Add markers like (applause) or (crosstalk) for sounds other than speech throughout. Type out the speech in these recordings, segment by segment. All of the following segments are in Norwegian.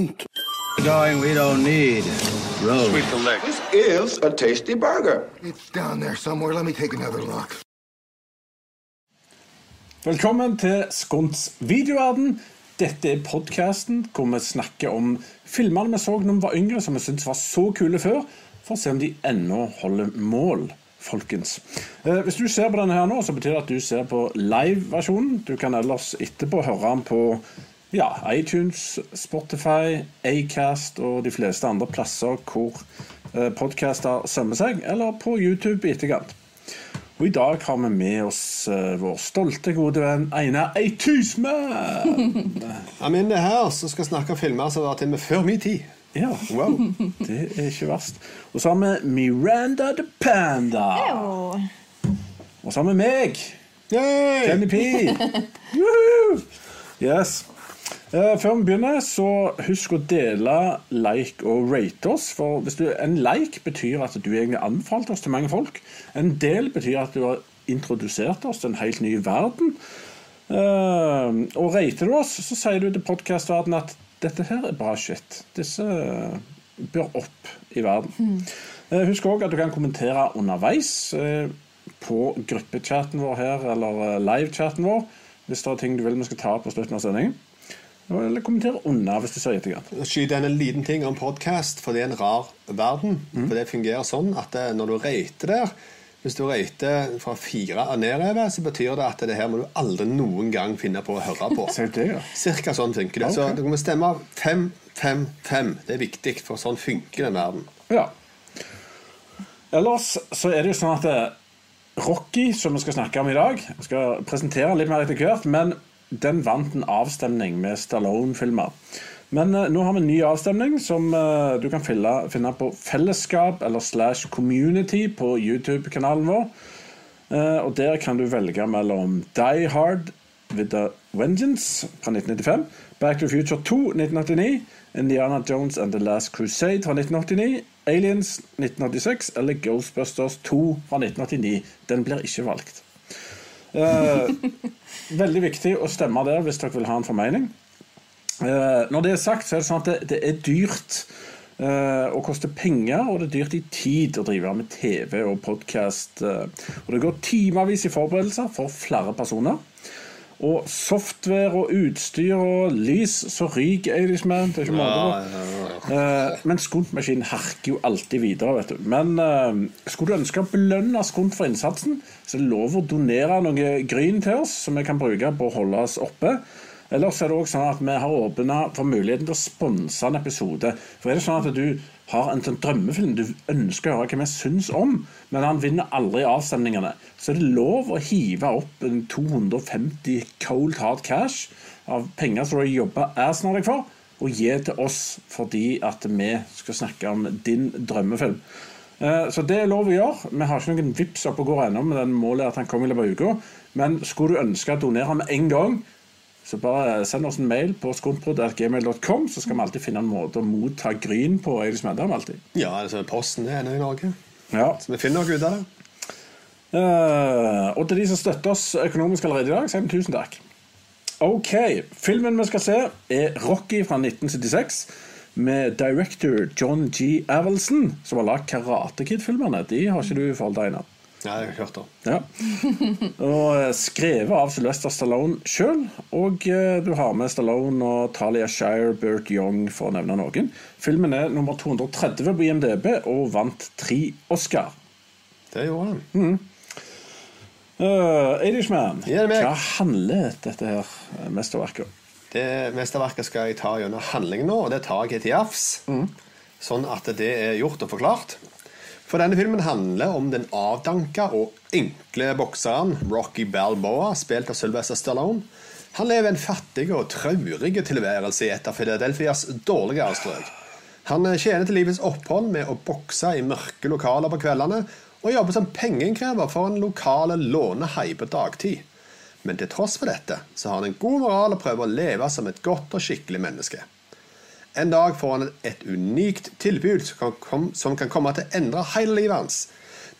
don't. Going, we don't need roads. This is a tasty burger. It's down there somewhere. Let me take another look. Velkommen til Skunts videoverden. Dette er podkasten hvor vi snakker om filmene vi så når vi var yngre, som vi syntes var så kule før, for å se om de ennå holder mål. Folkens. Eh, hvis du ser på denne her nå, så betyr det at du ser på live-versjonen. Du kan ellers etterpå høre den på ja, iTunes, Spotify, Acast og de fleste andre plasser hvor eh, podcaster sømmer seg, eller på YouTube i etterkant. Og i dag har vi med oss eh, vår stolte, gode venn Einar Eitusme. (laughs) Amine er her, som skal snakke om filmer som var til med før min tid. Ja, wow. Det er ikke verst. Og så har vi Miranda the Panda. Og så har vi meg. Yay! Jenny P. (laughs) Yes. Eh, før vi begynner, så husk å dele, like og rate oss. For hvis du, En like betyr at du egentlig anbefalt oss til mange folk. En del betyr at du har introdusert oss til en helt ny verden. Eh, og rater du oss, så sier du til podkastverdenen at dette her er bra shit. Disse bør opp i verden. Eh, Husk òg at du kan kommentere underveis på gruppechatten vår her, eller livechatten vår, hvis det er ting du vil vi skal ta på slutten av sendingen. Eller kommentere under hvis du ser etter. Skyte en liten ting om podcast, for det er en rar verden. For det fungerer sånn at når du rater der Hvis du rater fra fire og nedover, så betyr det at det her må du aldri noen gang finne på å høre på. (laughs) Cirka sånn funker det. Så Ok. du må stemme 5-5-5. Det er viktig, for sånn funker den verden. Ja. Ellers så er det jo sånn at eh, Rocky, som vi skal snakke om i dag, skal presentere litt mer etter hvert, men den vant en avstemning med Stallone-filmer. Men eh, nå har vi en ny avstemning som eh, du kan finne, finne på Fellesskap eller slash Community på YouTube-kanalen vår. Eh, og der kan du velge mellom Die Hard with a Vengeance fra 1995, Back to the Future 2 1989, Indiana Jones and The Last Crusade fra 1989, Aliens 1986 eller Ghostbusters 2 fra 1989. Den blir ikke valgt. Eh, veldig viktig å stemme der hvis dere vil ha en formening. Eh, når det er sagt, så er det sånn at det, det er dyrt eh, og koster penger, og det er dyrt i tid å drive med TV og podkast. og det går timevis i forberedelser for flere personer. Og software og utstyr og lys så ryker Irishman. Det er ikke måte på. Eh, men skuntmaskinen harker jo alltid videre. vet du Men eh, skulle du ønske å belønne Skunt for innsatsen, så er det lov å donere noe gryn til oss som vi kan bruke på å holde oss oppe. Ellers er det også sånn at vi har åpna for muligheten til å sponse en episode. For er det sånn at du har en sånn drømmefilm du ønsker å høre hva vi syns om, men han vinner aldri avstemningene, så er det lov å hive opp en 250 cold hard cash av penger som du har jobba assen av deg for, og gi til oss fordi at vi skal snakke om din drømmefilm. Eh, Så det er lov å gjøre. Vi har ikke noen vips opp og går ennå, men den målet at han kommer i løpet av uka. Men skulle du ønske å donere med en gang, så bare send oss en mail på skontbrod.gmail.com, så skal vi alltid finne en måte å motta gryn på. Jeg det vi alltid. Ja, altså Posten er ennå i Norge. Ja. Så vi finner noe ut av det. Uh, og til de som støtter oss økonomisk allerede i dag, sier vi tusen takk. Ok, filmen vi skal se er Rocky fra 1976 med director John G. Avelson, som har lagd Karate Kid-filmerne. De har ikke du i forhold til, Einar. Ja, jeg har hørt det. Ja. (laughs) Og eh, skrevet av Sylvester Stallone sjøl. Og eh, du har med Stallone og Talia Shire, Burt Young, for å nevne noen. Filmen er nummer 230 på IMDb og vant tre Oscar. Det gjorde han. Uh, Irishman, Ja, hva handler dette her mesterverket om? Det mesterverket skal jeg ta gjennom handling nå, og det tar jeg til jafs. Sånn at det er gjort og forklart. For denne filmen handler om den avdanka og enkle bokseren Rocky Balboa, spilt av Sylvester Stallone. Han lever en fattig og traurig tilværelse i et av Philadelphias dårligere strøk. Han tjener til livets opphold med å bokse i mørke lokaler på kveldene og jobber som pengeinnkrever for en lokale lånehai på dagtid. Men til tross for dette så har han en god moral og prøver å leve som et godt og skikkelig menneske. En dag får han et unikt tilbud som kan, komme til å endre hele livet hans.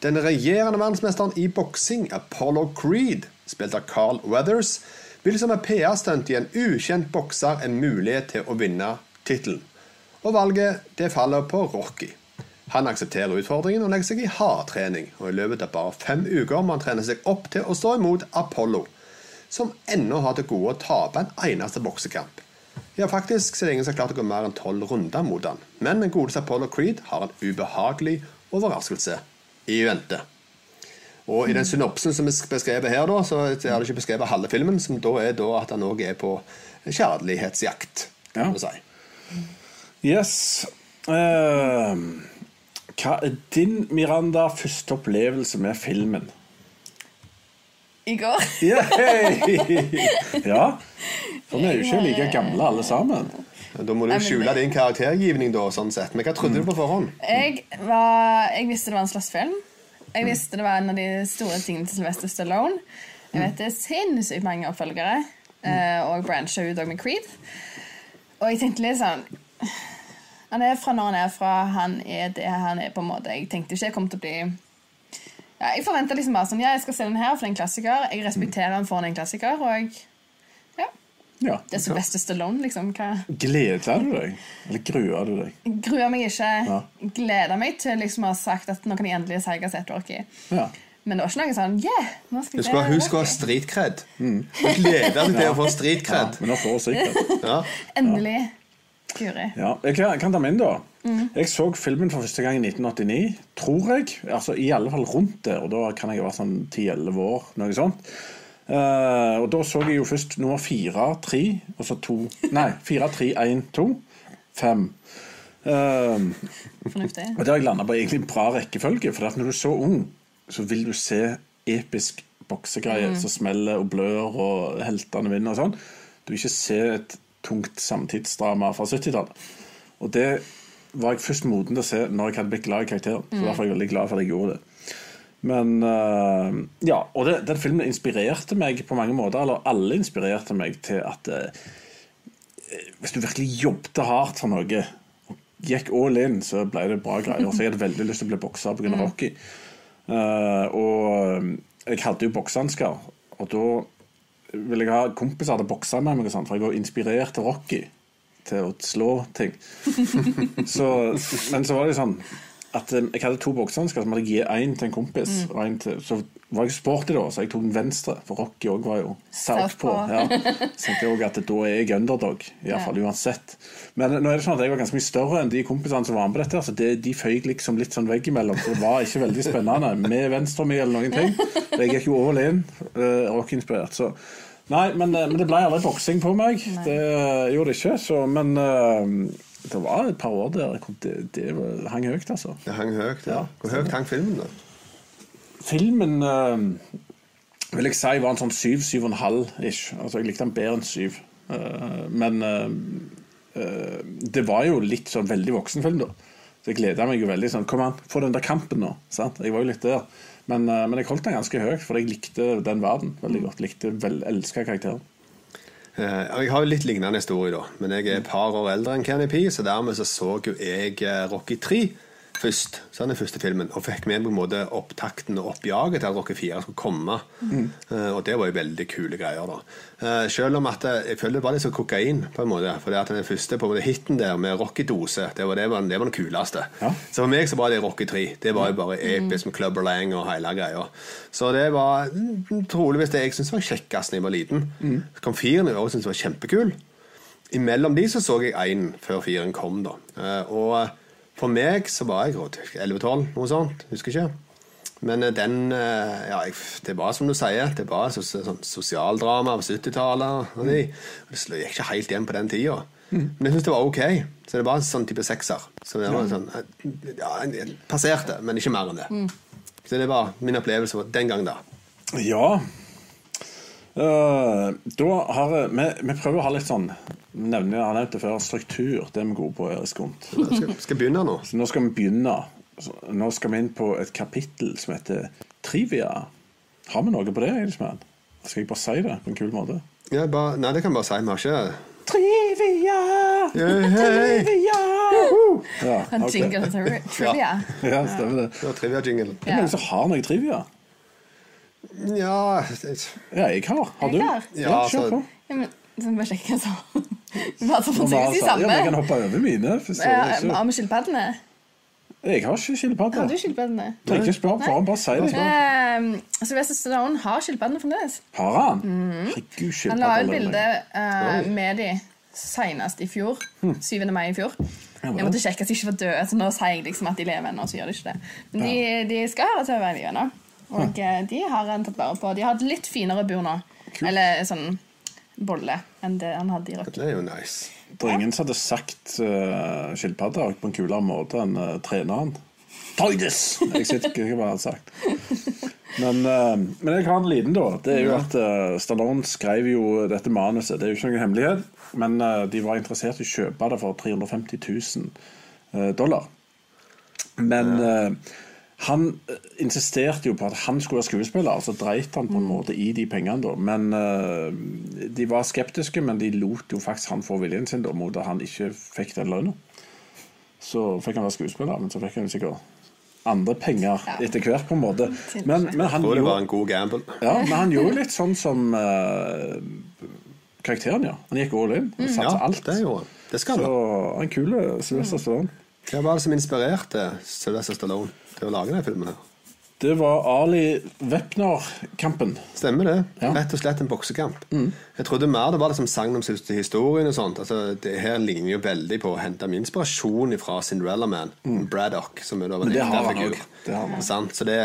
Den regjerende verdensmesteren i boksing, Apollo Creed, spilt av Carl Weathers, vil som et PR-stunt gi en ukjent bokser en mulighet til å vinne tittelen. Og valget det faller på Rocky. Han aksepterer utfordringen og legger seg i hardtrening. Og i løpet av bare fem uker må han trene seg opp til å stå imot Apollo, som ennå har til gode å tape en eneste boksekamp. Ja, faktisk så er det ingen som har klart å gå mer enn tolv runder mot han. Men den godeste Apollo Creed har en ubehagelig overraskelse i vente. Og i den synopsen som er beskrevet her, da, så er det ikke beskrevet halve filmen, som da er da at han òg er på kjærlighetsjakt. Kan du si. Yes. Uh, hva er din, Miranda, første opplevelse med filmen? I går. (laughs) Ja. For vi er jo ikke like gamle alle sammen. Da må du skjule din karaktergivning, da, sånn sett. Men hva trodde du på forhånd? Jeg, var, jeg visste det var en slåssfilm. Jeg visste det var en av de store tingene til Sylvester Stallone. Jeg vet det er sinnssykt mange oppfølgere, eh, og brancha ut med Creed. Og jeg tenkte litt sånn Han er fra når han er fra. Han er det han er, på en måte. Jeg tenkte ikke jeg kom til å bli ja, Jeg forventa liksom bare sånn Ja, jeg skal se den her, for det er en klassiker. Jeg respekterer den for en klassiker, og ja, Ja. det er Sylvester Stallone, liksom. Hva Gleder du deg? Eller gruer du deg? gruer meg ikke. Ja. Gleder meg til liksom å ha sagt at nå kan jeg endelig si jeg har sett Rocky. Ja. Men det var ikke noe sånn yeah, nå skal jeg skulle, se hun skulle ha Rocky. streetkred. Hun gleder seg til å få ja. Men hun får sikkert. Ja. Endelig. Guri. Ja, jeg kan, ta min, da. Jeg så filmen for første gang i 1989, tror jeg. Altså I alle fall rundt det, og da kan jeg være sånn 10-11 år. Noe sånt. Uh, og da så jeg jo først nummer fire, tre, og så to Nei, (laughs) fire, tre, én, to. Fem. Eh, Fornuftig. og der har jeg landa på egentlig en bra rekkefølge. For når du er så ung, så vil du se episk boksegreier som smeller og blør, og heltene vinner og sånn. Du vil ikke se et tungt samtidsdrama fra 70-tallet. Og det var jeg først moden til å se når jeg hadde blitt glad i karakteren. Så derfor er jeg veldig glad for at jeg gjorde det. Men uh, Ja, og det, den filmen inspirerte meg på mange måter. Eller alle inspirerte meg til at uh, hvis du virkelig jobbet hardt for noe og gikk all in, så ble det bra greier. Så jeg hadde veldig lyst til å bli bokser pga. Rocky. Eh, og jeg hadde jo boksehansker, og da ville jeg ha kompiser til å bokse med meg, sånt, for jeg var inspirert til Rocky til å slå ting. (laughs) så, men så var det sånn at eh, jeg hadde to boksehansker, så måtte jeg gi én til en kompis. En til, så var jeg sporty, da, så jeg tok den venstre, for Rocky òg var jo southpaw. på. Ja. Så tenkte jeg også at da er jeg underdog, iallfall fall uansett. Men nå er det sånn at jeg var ganske mye større enn de kompisene som var med på dette. Så det, de føyk liksom litt sånn veggimellom, så det var ikke veldig spennende med venstre venstremil eller noen ting. Jeg gikk jo all in, uh, Rocky-inspirert. Så Nei, men, eh, men det ble aldri boksing på meg. Det eh, gjorde det ikke. Så, men uh, det var et par år der det, det hang høyt, altså. Det hang høyt. Ja. Ja. Hvor høyt hang filmen, da? Filmen eh, vil jeg si var en sånn syv, syv og en halv ish. Altså, jeg likte den bedre enn syv. Eh, men eh, det var jo litt sånn veldig voksenfilm, da. Så jeg gleda meg jo veldig sånn Kom an, få den der kampen nå. Sant? Jeg var jo litt der. Men, men jeg holdt den ganske høyt, for jeg likte den verden veldig godt. Likte, vel, Elska karakteren. Jeg har jo litt lignende historie, da. Men jeg er et par år eldre enn Kenny P, så dermed så, så jo jeg Rocky 3 først. Så den første filmen, Og fikk med på en måte opptakten og oppjaget til at Rocky 4 skulle komme. Eh, og det var jo veldig kule greier, da. Uh, selv om at eh, jeg føler det var litt som kokain, på en måte. For den første på en måte hiten der med Rocky-dose, det var det, var, det var den kuleste. Ja. Så for meg så var det Rocky 3. Det var jo bare episk med Clubber Lang og hele greia. Så det var mm, troligvis det jeg syntes var kjekkest da jeg var liten. Mm. kom firen jeg også syntes var kjempekul. Imellom de så så jeg én før firen kom, da. Uh, og for meg så var jeg 11-12, noe sånt. Husker ikke. Men eh, den eh, Ja, det var som du sier, det var så, så, sånn sosialdrama av 70-tallet. og de- Det gikk ikke helt igjen på den tida. Men jeg syns det var ok. Så det var en sånn type sekser. Så det var sånn, eh, ja, jeg passerte, men ikke mer enn det. Så det var min opplevelse den gang da. Ja. Eh, da har jeg- vi, vi prøver å ha litt sånn nevner, jeg har nevnt det før, struktur. Det er vi gode på. Erik Skunt. Skal, skal begynne nå? Så nå skal vi begynne. Nå skal vi inn på et kapittel som heter trivia. Har vi noe på det? Elisman? Skal jeg bare si det på en kul måte? Ja, bare, nei, det kan jeg bare si. Vi har ikke Trivia! Trivia! Ja, En jingle trivia. (laughs) Ja, stemmer det. Det var trivia-jingle. Er det noen som har noe trivia? Ja, Ja, jeg har. Har du? Ja, kjør altså- på. Ja, men Så må bare sjekke hva jeg sa så Og sannsynligvis bare de sa, ja, men jeg kan hoppe over mine. Ja, Har vi skilpaddene? Jeg har ikke skilpadder. Har du skilpaddene? Trenger ikke spørre, bare, bare si det. Uh, Sylvester Stallone har skilpaddene fremdeles. Har han? Herregud, Han la ut bilde eh, med de senest i fjor. 7. mai i fjor. Jeg måtte sjekke at de ikke var døde, så nå sier jeg liksom at de lever ennå. så gjør de ikke det. Men de, de skal ha det til å være live ennå. Og eh, de har han tatt vare på. De har et litt finere bur nå. Eller sånn bolle enn det han hadde i rock. Det er jo nice. Det er ingen som hadde sagt uh, skilpadde på en kulere måte enn uh, treneren. Titus! Jeg sitter ikke hva han hadde sagt. Men, uh, men jeg har en liten, da. Det er jo at uh, Stallone skrev jo dette manuset. Det er jo ikke noen hemmelighet, men uh, de var interessert i å kjøpe det for 350 000 eh, dollar. Men eh, han eh, insisterte jo på at han skulle være skuespiller, så dreit han på en måte i de pengene. da. Men uh, De var skeptiske, men de lot jo faktisk han få viljen sin da, mot at han ikke fikk den lønna. Så fikk han være skuespiller, men så fikk han sikkert andre penger etter hvert, på en måte. (laughs) Men, men, han, Jeg tror det var en god gamble. ja, men han gjorde litt sånn som uh, karakteren, ja. Han gikk all in. Han Ja, satsa alt. det gjorde han. Det skal Så han. kule er kul, Sylvester Stallone. Hva var det som inspirerte Sylvester Stallone til å lage denne filmen? her? Det var Ali Wepner-kampen. Stemmer det. Ja. Rett og slett en boksekamp. Jeg trodde mer det var det som sang om siste historien og sånt. Altså, det her ligner jo veldig på å hente min inspirasjon fra Cinderella Man. Braddock, som er da var Men det har han figur. Det har han. Sant? Så det,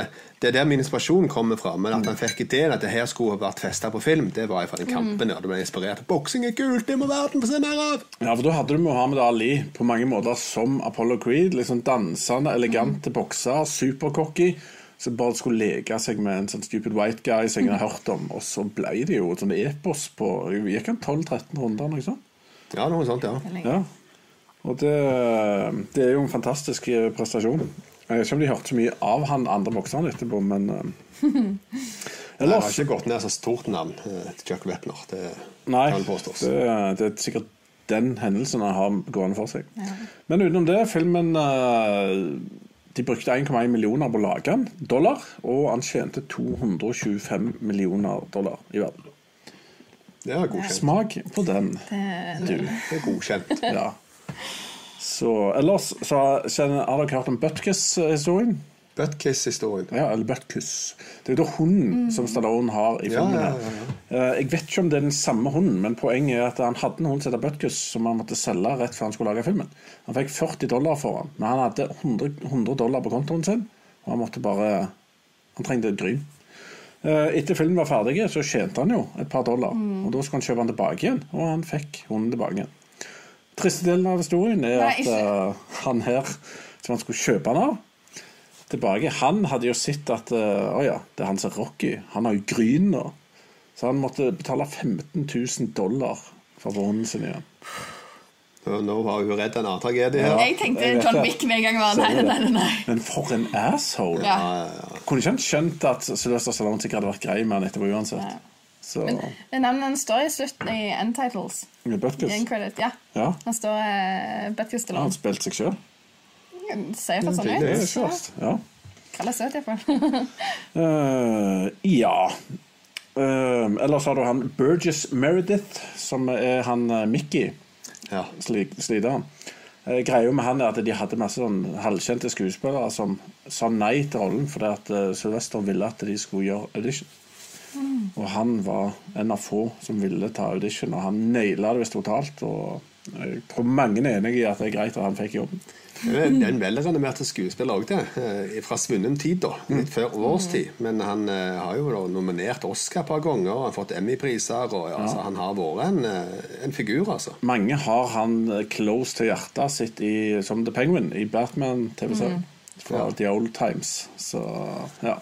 det er der min inspirasjon kommer fra. Men at han fikk ideen at det her skulle ha vært festa på film, det var fra den kampen. Ja. Det ble inspirert. Boksing er kult, det må verden få se mer av! Ja, for Da hadde du Mohammed Ali på mange måter som Apollo Creed. liksom Dansende, elegante bokser, supercocky. Som bare skulle leke seg med en sånn stupid white guy som jeg har hørt om. Og så ble det jo et sånn epos på Gikk han 12-13 runder? noe sånt? Ja, noe sånt, ja. Ja. Og det, det er jo en fantastisk eh, prestasjon. Jeg vet ikke om de hørte så mye av han andre bokseren etterpå, men eh, (laughs) Jeg har ikke gått ned så stort navn eh, til Chuck Wepner. Det Nei, kan påstås. det, det er sikkert den hendelsen han har gående for seg. Men utenom det, filmen eh, De brukte 1,1 millioner på å lage den, dollar, og han tjente 225 millioner dollar i verden. Det er godkjent. Smak på den, du. Det er godkjent. Ja. Så ellers så kjenner, har dere hørt om Butkus-historien? Buttkiss-historien. Ja, eller Butkus. Det er jo da hunden som Stallone har i Ja, filmen. ja, her. Eh, Jeg vet ikke om det er den samme hunden, men poenget er at han hadde en hund som heter Butkus, som han måtte selge rett før han skulle lage filmen. Han fikk 40 dollar for han, men han hadde 100, 100 dollar på kontoen sin, og han måtte bare Han trengte et gryn. Eh, Etter filmen var ferdig, så tjente han jo et par dollar, og da skulle han kjøpe den tilbake igjen, og han fikk hunden tilbake igjen. Triste delen av historien er Nei, at eh, han her, som han skulle kjøpe den av tilbake. Han hadde jo sett at eh, Å ja, det er han som er Rocky. Han har jo gryn nå. Så han måtte betale 15 000 dollar for å sin igjen. Nå var hun redd en annen tragedie her. Jeg tenkte jeg John. Wick med en gang. Var, nei, nei, nei, nei. Men for en asshole! Ja. Kunne ikke han skjønt at Sylvester Stallone sikkert hadde vært grei med han etterpå uansett? Ja. Så Men navnet hans står i slutten i end titles. med Butkus ja. Ja, Han står uh, Butkus har han Stallone. spilt seg sjøl? Ser for sånn Det er ut. verst. Ja. Kaller søt, iallfall. (laughs) uh, ja. Uh, ellers har du han Burgess Meredith, som er han uh, Mickey. Ja. sli- Uh, Eh, Greia med han er at de hadde masse sånn halvkjente skuespillere som sa nei til rollen fordi at uh, Sylvester ville at de skulle gjøre audition. Og han var en av få som ville ta audition, og han naila det visst totalt. Og jeg tror mange er enig i at det er greit at han fikk jobben. Det er en- det er velrenommert skuespiller òg, det. eh, Fra svunnen tid, da. Litt før vår tid. Men han eh, har jo da nominert Oscar et par ganger, og han har fått Emmy-priser. og ja, altså, Han har vært en, eh, en figur, altså. Mange har han eh, close til hjertet sitt i, som The Penguin i Batman-TV-serien. Fra Ja. The Old Times. Så ja.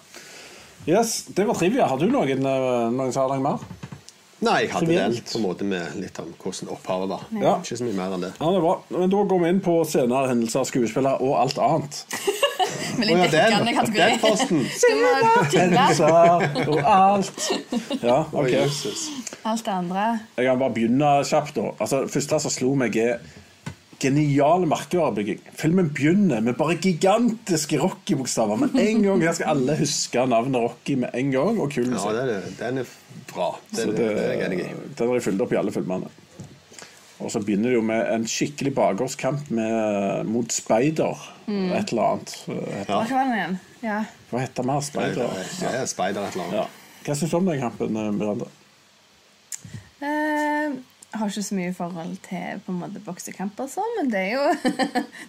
Yes, Det var trivia. Har du noen, eh, noen særlig mer? Nei, jeg hadde delt på en måte med litt om hvordan opphavet var. Ja. Ikke så mye mer enn det. Ja, det er bra. Men Da går vi inn på senere hendelser, skuespillere og alt annet. (laughs) Med oh, ja, dekkende kategori. den posten! (laughs) (laughs) Hendelser og alt. Ja, ok. Jesus. alt det andre? Jeg kan bare begynne kjapt. da. Altså, Det første som slo meg, er genial merkevarebygging. Filmen begynner med bare gigantiske Rocky-bokstaver. Men en gang her skal alle huske navnet Rocky med en gang. Og kul Ja, den det er, det. den er bra. Det, Så det, det, det er jeg enig i. den har jeg fulgt opp i alle filmene. Og så begynner det jo med en skikkelig bakgårdskamp mot mot Mm. Et eller annet. Ja. Hva var den igjen? Ja. Hva heter mer Speider? Er Spider et eller annet. Ja. Hva syns du om den kampen, eh, Miranda? Uh, har ikke så mye forhold til på en måte boksekamper, og sånn, men det er jo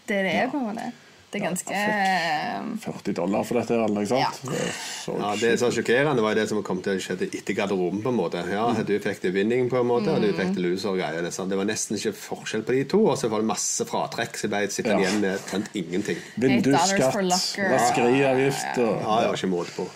det (laughs) det er. på en måte Det er ganske eh, 40 dollar for dette, eller noe sånt? Det så Ja, Det som er sjokkerende, var det som kom til å skje etter garderoben. på en måte Ja, Du fikk det winning, på en måte, og du fikk det loser. og greier. Det, det var nesten ikke forskjell på de to, og så var det masse fratrekk, så jeg sittende Ja. igjen med omtrent ingenting. Vindusskatt, $8 for locker. vaskeriavgift og Ja, det var ikke måte på.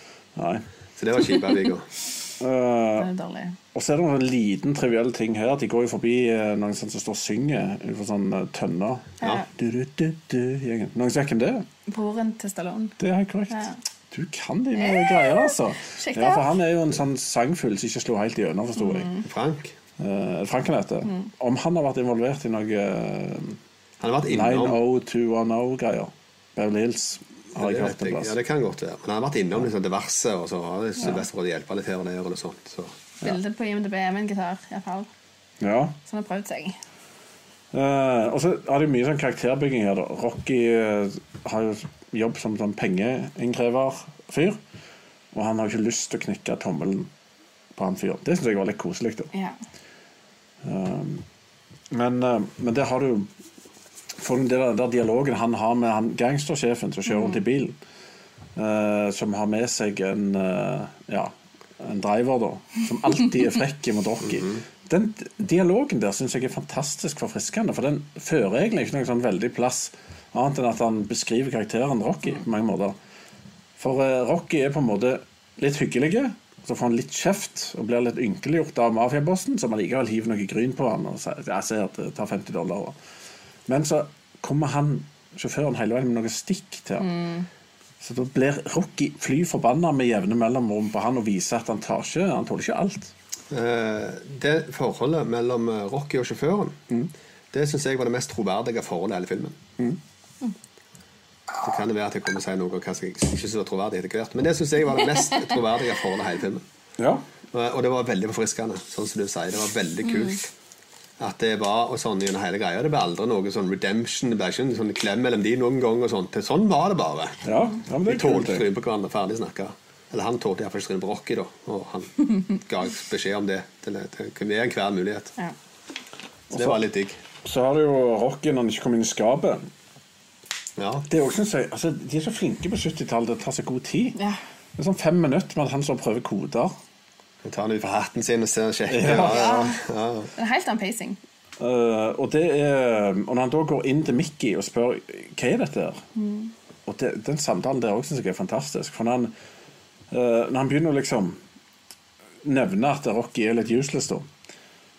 Nei. Så det var kjipe Viggo. (laughs) Eh, og så er det noen liten trivielle ting her. De går jo forbi eh, noen sånn som står og synger utenfor sånn eh, tønner. Ja. Du, du, du, du, gjengen. Noen som vet hvem det er? Broren til Stallone. Det er helt korrekt. Ja. Du kan de med greier, altså. Ja, for han er jo en sånn sangfugl som ikke slo helt igjennom, forsto jeg. Frank Eh, Frank han heter. Om han har vært involvert i noe eh, han har vært innom 90210-greier. Beverly Hills har det, jeg hørt en plass. Ja, det kan godt være. Men han har vært innom liksom diverse, og så har Sylvester å hjelpe litt her og der. eller sånt. Så. Bildet på IMDb med en gitar, iallfall. Ja. Som har prøvd seg. Uh, og så har de mye sånn karakterbygging her. da. Rocky uh, har jo jobb som sånn pengeinnkreverfyr. Og han har jo ikke lyst til å knekke tommelen på han fyren. Det syns jeg var litt koselig. da. Ja. Men, eh, men det har du jo For den der, der dialogen han har med han gangstersjefen som kjører rundt i bilen, uh, som har med seg en uh, ja, en driver, da, som alltid er frekk mot Rocky. (laughs) Den dialogen der syns jeg er fantastisk forfriskende, for den fører egentlig ikke noen sånn veldig plass, annet enn at han beskriver karakteren Rocky på mange måter. For uh, Rocky er på en måte litt hyggelig, så får han litt kjeft og blir litt ynkeliggjort av mafiabossen, som allikevel hiver noe gryn på han og sier at det tar 50 dollar. Men så kommer han, sjåføren hele veien med noe stikk til han. Så da blir Rocky fly forbanna med jevne mellomrom på han og viser at han tar ikke, han tåler ikke alt. Eh, Det forholdet mellom eh, Rocky og sjåføren, det syns jeg var det mest troverdige forholdet i hele filmen. Så kan det være at jeg kommer til å si noe hva som jeg ikke synes var troverdig etter hvert, men det syns jeg var det mest troverdige forholdet i hele filmen. Ja. Og og det var veldig forfriskende, sånn som du sier. Det var veldig kult. At det var og sånn gjennom hele greia. Det ble aldri noe sånn redemption. Det ble ikke en sånn klem mellom de noen gang. og sånt. Sånn var det bare. Ja, ja, men det De er tålte å trynet på hverandre. Ferdig snakka. Eller han tålte iallfall trynet på Rocky, da. Og han (laughs) ga beskjed om det til, til ved enhver mulighet. ja. Så det var litt digg. Så har du jo Rocky når han ikke kom inn i skapet. Ja. Det er også, altså, De er så flinke på 70-tallet til å ta seg god tid. Ja. Det er sånn fem minutter med at han står og prøver koder. Jeg tar den ut fra hatten sin og ser sjekker. Ja. Ja, ja, ja. Det helt annen pacing. Uh, og, det er, og når han da går inn til Mickey og spør hva er dette her Og det, den samtalen der òg synes jeg er fantastisk. For når han, uh, når han begynner å liksom nevne at Rocky er litt useless, da,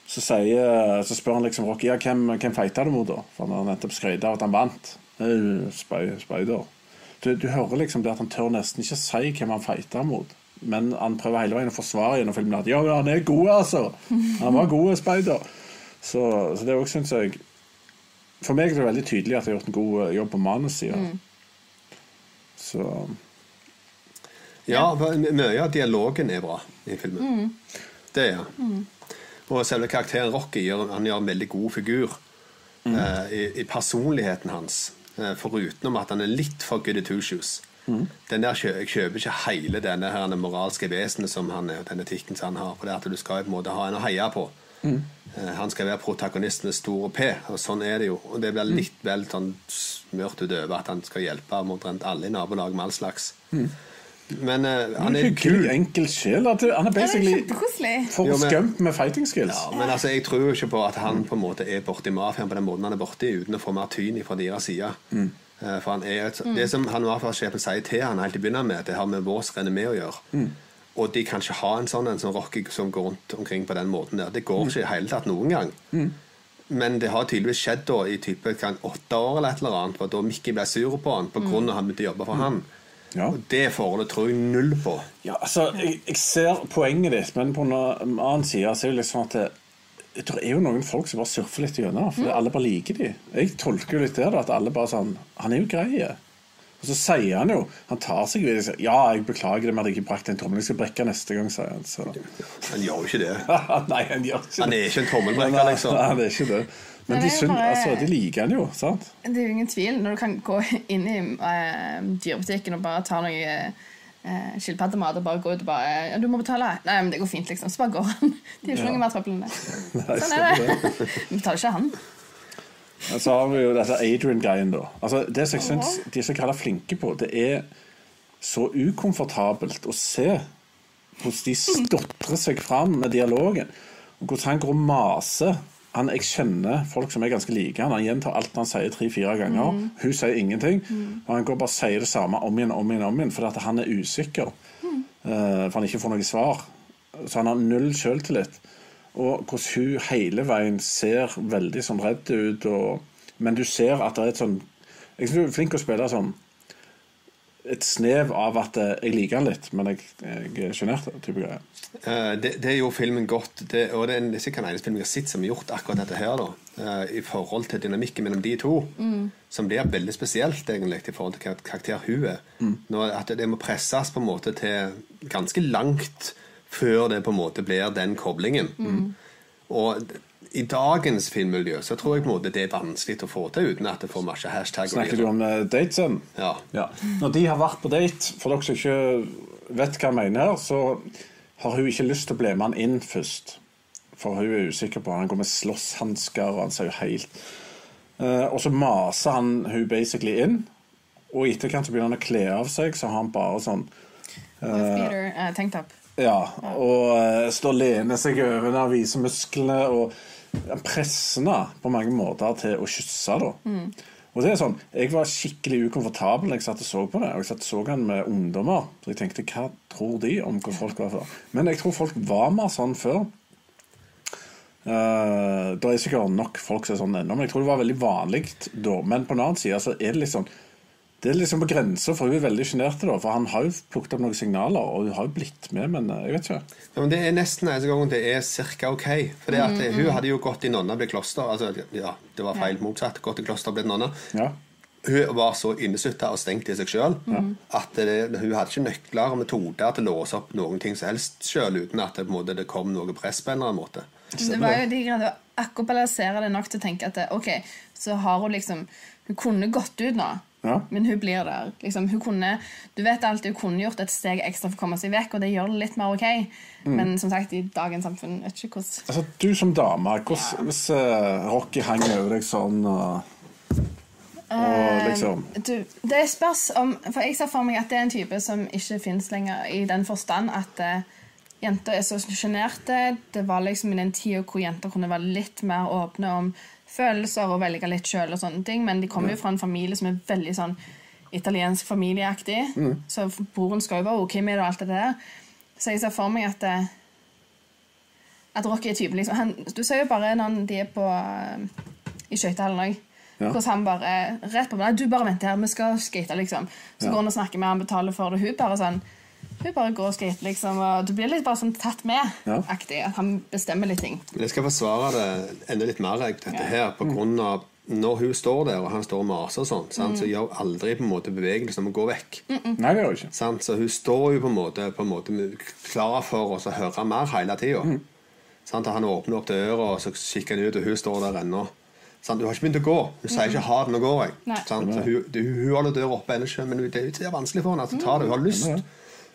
så, sier, så spør han liksom Rocky ja, hvem, hvem fighta du mot, da? For han har nettopp skrytt av at han vant. Uh, spy- Spider. Du, du hører liksom det at han tør nesten ikke si hvem han fighta mot. Men han prøver hele veien å forsvare gjennom filmen at ja, ja, han er god, altså. Han var god, speider. Så, så det òg synes jeg For meg er det veldig tydelig at jeg har gjort en god eh, jobb på manussida. Så Ja, mye av dialogen er bra i filmen. Det er han. Og selve karakteren Rocky gjør, han gjør en veldig god figur eh, i, i personligheten hans. Eh, foruten at han er litt for goody two shoes. Den der jeg kjøper ikke hele denne her, moralske vesenet som han er, og den etikken som han har. For det at du skal på en måte ha en å heie på. Mm. han skal være protagonist med store P, og sånn er det jo. Og det blir litt vel sånn smørt utover at han skal hjelpe omtrent alle i nabolaget med all slags. Men uh, han er kul. enkel sjel. at Han er er basically for skømt med fighting skills. Ja, men altså, jeg tror jo ikke på at han på en måte er borti mafiaen på den måten han er borti, uten å få mer tyn fra deres side. Eh, For han er et, Det som han mafiasjefen sier til han helt i begynnelsen med, det har med vårt renommé å gjøre. Og de kan ikke ha en sånn en sånn Rocky som går rundt omkring på den måten der. Det går ikke i hele tatt noen gang. Men det har tydeligvis skjedd da i type kan, åtte år eller et eller annet, for da Mikki ble sur på han på grunn av at han begynte å jobbe for han. Ja. Og det forholdet tror jeg null på. Ja, altså, jeg, jeg ser poenget ditt, men på en annen side så er det liksom at det, det er jo noen folk som bare surfer litt gjennom, for alle bare liker de. Jeg tolker jo litt det, at alle bare sånn Han er jo grei. Og så sier han jo Han tar seg videre, og sier Ja, jeg beklager det med at jeg ikke brakte en tommel. Jeg skal brekke neste gang, sier han. Så. (laughs) Han gjør jo ikke det. (laughs) Nei, han gjør ikke Han det. er ikke en tommelbrekker, liksom. Nei, han er ikke det. Men Men de, det synd, bare- altså, de liker han jo, sant? Det er jo ingen tvil når du kan gå inn i uh, dyrebutikken og bare ta noe eh, skilpaddemat og bare gå ut og bare ja, 'Du må betale.' 'Nei, men det går fint', liksom. Så bare går han. Det er jo ikke noe mer trøbbel enn det. Sånn er det. Vi betaler ikke han. Så har vi jo dette Adrian-greien, da. Altså, det som jeg syns de er så grad flinke på, det er så ukomfortabelt å se hvordan de stotrer seg fram med dialogen. Og hvordan han går og maser. Han, jeg kjenner folk som er ganske like han. Han gjentar alt han sier tre-fire ganger. Hun sier ingenting. Og han går bare og sier det samme om igjen om igjen, om igjen fordi han er usikker. Eh, for han ikke får noe svar. Så han har null selvtillit. Og hvordan hun hele veien ser veldig sånn redd ut. Og, men du ser at det er et sånn Jeg synes hun er flink til å spille sånn et snev av at eh, jeg liker den litt, men jeg, jeg er sjenert. Eh, det, det gjorde filmen godt. Det, og det er sikkert den eneste filmen jeg har sett som har gjort akkurat dette her. da uh, I forhold til dynamikken mellom de to. Som blir veldig spesielt egentlig i forhold til hva karakter hun er. Nå, at det må presses på en måte til ganske langt før det på en måte blir den koblingen. Og d- i dagens filmmiljø så tror jeg på en måte det er vanskelig å få til uten at det får masse hashtag. Snakker du om uh, datesen? Ja. Ja. Når de har vært på date, for dere som ikke vet hva jeg mener, her, så har hun ikke lyst til å bli med han inn først. For hun er usikker på Han går med slåsshansker, og han ser jo helt uh, Og så maser han hun basically inn, og i etterkant så begynner han å kle av seg, så har han bare sånn uh, eh, Tanktop. Ja, og uh, står og lener seg over henne og viser musklene. Og henne på mange måter til å kysse. da. Og det er sånn, Jeg var skikkelig ukomfortabel når jeg satt og så på det. Og jeg satt og så han med ungdommer. Så jeg tenkte, hva tror de om hvor folk var før? Men jeg tror folk var mer sånn før. Uh, det er sikkert nok folk som er sånn ennå, men jeg tror det var veldig vanlig da. Men på den annen side så er det litt sånn det er liksom på grensa, for hun er veldig sjenert. For han har jo plukket opp noen signaler, og hun har jo blitt med, men eh, jeg vet ikke. Ja, men Det er nesten eneste gangen det er cirka ok. For det at Hun hadde jo gått i nonna, blitt kloster. Altså, ja, det var feil motsatt. Gått i kloster, blitt nonna. Ja. Hun var så innesutta og stengt i seg sjøl at det, hun hadde ikke nøkler og metoder til å låse opp noen ting som helst sjøl, uten at det, på måte, det kom noe press på en eller annen måte. Det var jo de greiene å akkopalisere det nok til å tenke at det, ok, så har hun liksom Hun kunne gått ut nå, Ja. men hun blir der. Liksom, hun kunne, du vet alltid hun kunne gjort et steg ekstra for å komme seg vekk, og det gjør det litt mer ok. Men som sagt, i dagens samfunn vet ikke hvordan Altså, Du som dame, hvordan, hvis uh, Rocky henger over deg sånn og, og liksom du, Det spørs om For jeg ser for meg at det er en type som ikke fins lenger, i den forstand at uh, jenter er så sjenerte. Det var liksom i den tida hvor jenter kunne være litt mer åpne om følelser og velge litt sjøl men de kommer jo fra en familie som er veldig sånn italiensk familieaktig. Så broren skal jo være ok med det og alt det der. Så jeg ser for meg at eh, at Rocky er typen liksom, han, Du ser jo bare når de er på eh, i skøytehallen òg. Ja. Hvordan han bare rett på meg, du bare vent her, vi skal skate, liksom. Så Ja. går han og snakker med han betaler for det. Hun bare sånn Hun bare går og skater, liksom. Og du blir litt bare sånn tatt med. Ja. Han bestemmer litt ting. Men jeg skal forsvare det enda litt mer, dette her, på grunn av når hun står der, og han står og maser og sånn, sant, så gjør hun aldri på en måte bevegelsen om å gå vekk. Nei, det gjør hun ikke. Sant? Så hun står jo på en måte, på en måte klar for oss å høre mer hele tida. Sant? Han åpner opp døra, og så kikker han ut, og hun står der ennå. Sant? Hun har ikke begynt å gå. Hun sier ikke 'ha det, nå går jeg'. Sant? Så hun, du- hun holder døra oppe ennå, men det er det vanskelig for henne at hun tar det. Hun har lyst,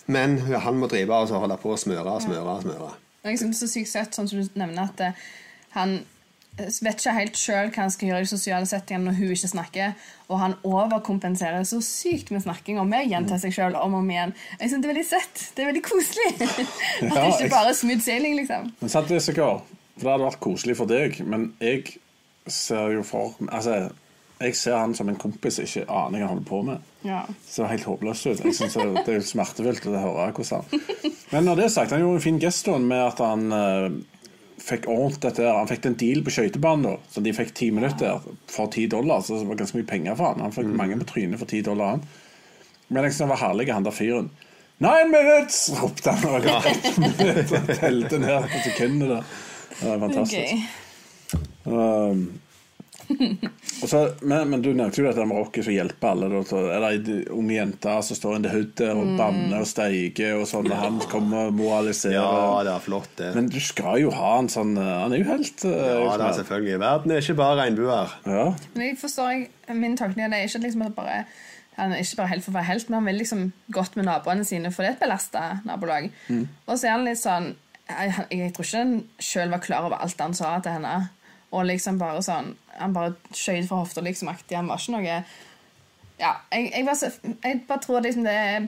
men han må drive og holde på å smøre og smøre. og smøre. Det er så sykt sett, sånn som du nevner, at eh, han eh, vet ikke helt sjøl hva han skal gjøre i sosiale settinger når hun ikke snakker, og han overkompenserer så sykt med snakking og med å gjenta seg sjøl om og om igjen. Jeg synes Det er veldig søtt. Det er veldig koselig. (laughs) At det ikke bare er smooth sailing, liksom. Men sant, Jessica, for det hadde vært koselig for deg, men jeg ser jo for Altså, jeg ser han som en kompis jeg ikke aner hva han holder på med. Ja. ser helt håpløst ut. Jeg synes det, det er smertefullt å høre hvordan han Men når det er sagt, han gjorde en fin gest med at han uh, fikk ordnet dette. her. Han fikk en deal på skøytebanen, så de fikk ti minutter for ti dollar. Så det var ganske mye penger for han. Han fikk mange på trynet for ti dollar. han. Men jeg synes han var herlig, han der fyren. Nine minutes! ropte han. Og og (laughs) telte ned på sekundene. Det var fantastisk. Okay. Um, (laughs) så, men, men du nevnte jo dette med Rocky som hjelper alle. Da, så er det ei ung jente som står under hodet og banner og steiker, og sånn, og han kommer og moraliserer. Ja, det er flott, det. Men du skal jo ha en sånn eh, Han er jo helt eh, Ja, det er selvfølgelig. Verden er ikke bare regnbuer. ja. Men jeg forstår jeg, Min tolkning av det er ikke liksom at bare han er ikke bare helt for å være helt, men han vil liksom godt med naboene sine, for det er et belasta nabolag. Og så er han litt sånn jeg, jeg tror ikke han sjøl var klar over alt han sa til henne. Og liksom bare sånn Han bare skøyt fra hofta, liksom aktig. Han var ikke noe Ja, jeg, jeg, bare, jeg bare tror liksom det er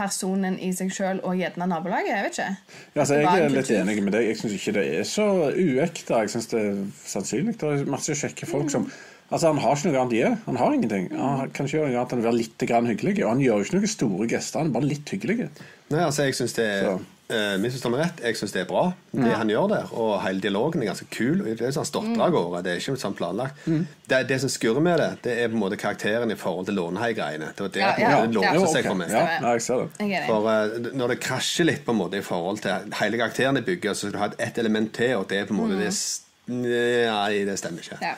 personen i seg sjøl og gjerne nabolaget. Jeg vet ikke. Ja, altså, jeg er litt kultur. enig med deg. Jeg syns ikke det er så uekte. Jeg syns det er sannsynlig. Det er masse kjekke folk som Altså, Han har ikke noe annet å gjøre. Han har ingenting. Han kan ikke gjøre noe annet enn å være litt hyggelig. Og han gjør jo ikke noen store gester, han er bare litt hyggelig. Nei, altså, jeg synes det er Så. Eh, Misforstå meg rett, jeg syns det er bra, det han gjør der. Og hele dialogen er ganske kul. Det er sånn stotra av gårde. Det er ikke sånn planlagt. Det, det som skurrer med det, det er på en måte karakteren i forhold til Lånehei-greiene. Det var det Ja, ja, det ja. låste seg ok. for meg. Ja, ja, jeg ser det. For uh, Når det krasjer litt på en måte i forhold til hele karakteren de bygger, så skal du ha et, et element til, og det er på en måte det Nei, det stemmer ikke. Ja.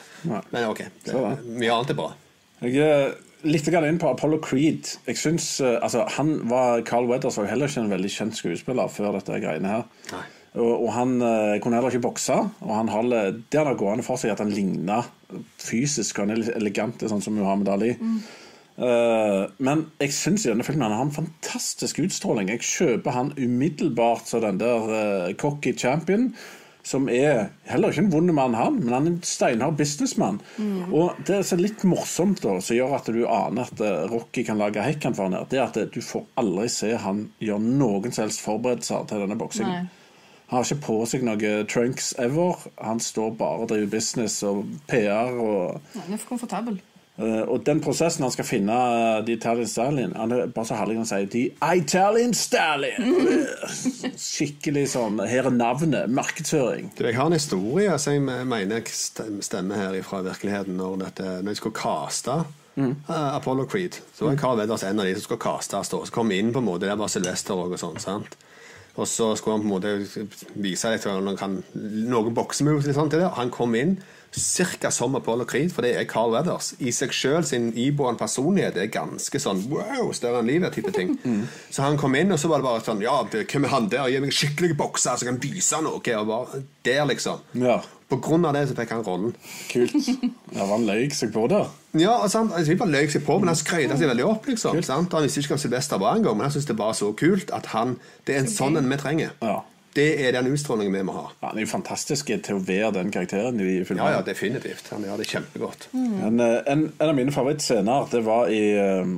Men ok, det, mye annet er bra. Jeg er litt inn på Apollo Creed. Jeg synes, eh, altså, han var, Carl Weathers var jo heller ikke en veldig kjent skuespiller før dette greiene her. Nei. Og, og han eh, kunne heller ikke bokse. Og han har det har gående for seg at han ligner fysisk. Han er litt elegant, sånn som Muhammed Ali. Eh, men jeg syns i denne filmen han har en fantastisk utstråling. Jeg kjøper han umiddelbart som den der uh, cocky champion. Som er heller ikke en vond mann, han, men han er en steinhard businessmann. Og det er litt morsomt, da, som gjør at du aner at eh, Rocky kan lage hekken for han her, det er at eh, du får aldri se han gjøre noen som helst forberedelser til denne boksingen. Han har ikke på seg noe trunks ever. Han står bare og driver business og PR. Og, Han er for komfortabel. Eh, og den prosessen han skal finne uh, The Italian Stallion Han er bare så herlig han sier The Italian Stallion! (laughs) Skikkelig sånn Her er navnet. Markedsføring. Du, jeg har en historie som jeg mener stemmer her fra virkeligheten. Når, dette, når jeg skulle caste Uh, Apollo Creed, så var Carl Weathers en av de som skulle castes. da. Så kom vi inn på en måte, der var Sylvester og sånn. sant? Og så skulle han på en måte vise litt kan noen boksemoves Han kom inn cirka som Apollo Creed, for det er Carl Weathers. I seg sjøl sin iboende personlighet er ganske sånn wow, større enn livet-type ting. (laughs) Så han kom inn, og så var det bare sånn Ja, hvem er han der? Gi meg en skikkelig bokser, så jeg kan vise noe. Og bare der, liksom. Ja, På grunn av det så fikk han rollen. kult. Ja, han løy seg på der. Ja, og sant? Altså, ikke bare løy seg på, men han skrøyta seg veldig opp. liksom sant? Han visste ikke hvem Sylvester var engang, men han syntes det var så kult at han Det er en sånn en vi trenger. Ja. Det er den utstrålingen vi må ha. Han er jo fantastisk til å være den karakteren i filmen. Ja, ja, definitivt. Han gjør det kjempegodt. Mm. En, en, en av mine favorittscener Det var i uh,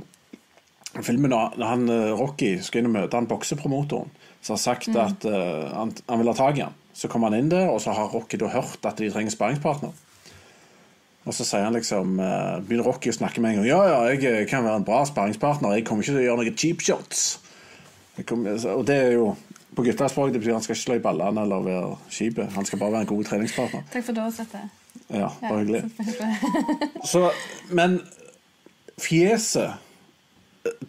filmen når han, eh, Rocky skal inn og møte han boksepromotoren som har sagt at uh, han, han vil ha tak i han. Så kommer han inn der, og så har Rocky da hørt at de trenger sparringspartner. Og så sier han liksom uh, begynner Rocky å snakke med en gang. Ja, ja, jeg eh, kan være en bra sparringspartner. Jeg kommer ikke til å gjøre noen cheap shots. Kommer, og det er jo på guttespråk det betyr han skal ikke slå i ballene eller være kjip. Han skal bare være en god treningspartner. Takk for det, Sette. Ja, bare hyggelig. så- men fjeset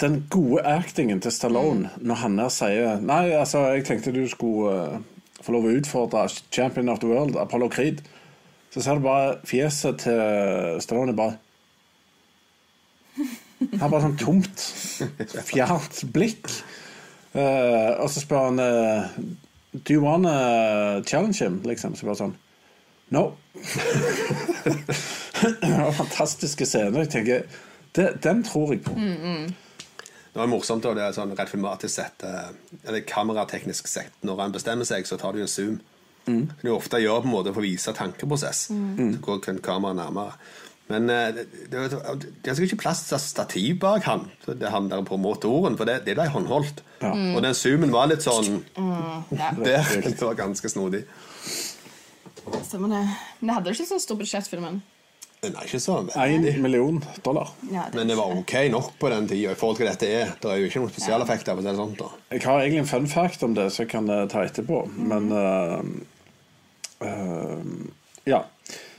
Den gode actingen til Stallone når han her sier Nei, altså, jeg tenkte du skulle eh, få lov å utfordre champion of the world, Apollo Creed. Så ser du bare fjeset til Stallone bare Han har bare sånn tomt, fjernt blikk. Eh, og så spør han uh, Do you want to challenge him? Liksom. Så bare sånn No. (laughs) det var fantastiske scener. Jeg tenker, det, Den tror jeg på. Det var morsomt da, det er sånn rett filmatisk sett, eh, eller kamerateknisk sett. Når han bestemmer seg, så tar du en zoom. Mm. Som du ofte gjør på en måte for å vise tankeprosess. Så går kameraet nærmere. Men eh, det, det, det, det er ikke plass til stativ bak han, så det han der på motoren, for det, det ble håndholdt. Og den zoomen var litt sånn Ja, (laughs) der. Det var ganske snodig. stemmer det. Men det hadde ikke så stor budsjett, filmen. Den er ikke så Én million dollar. Ja, Men det var ok nok på den tida i forhold til hva dette er. Det er jo ikke noen spesialeffekter. Ja. det sånn da. Jeg har egentlig en fun fact om det, så jeg kan eh, ta etterpå. Men uh, uh, Ja.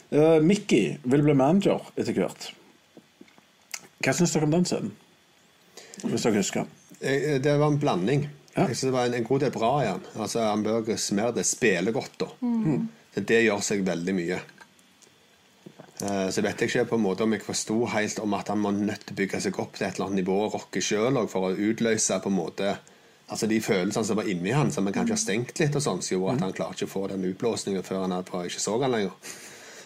Eh, Mickey vil bli manager etter hvert. Hva syns dere om den scenen? Hvis dere husker. Eh, Det var en blanding. Ja. Jeg synes det var en, en god del bra i den. Altså, Hamburger Smerde spiller godt, da. Så det gjør seg veldig mye. Eh, Så vet jeg ikke på en måte om jeg forsto helt om at han må nødt til å bygge seg opp til et eller annet nivå og rocke sjøl for å utløse på en måte Altså de følelsene som var inni han, som han kanskje har stengt litt, og sånn, som gjorde at han klarte ikke å få den utblåsningen før han hadde- ikke så han lenger.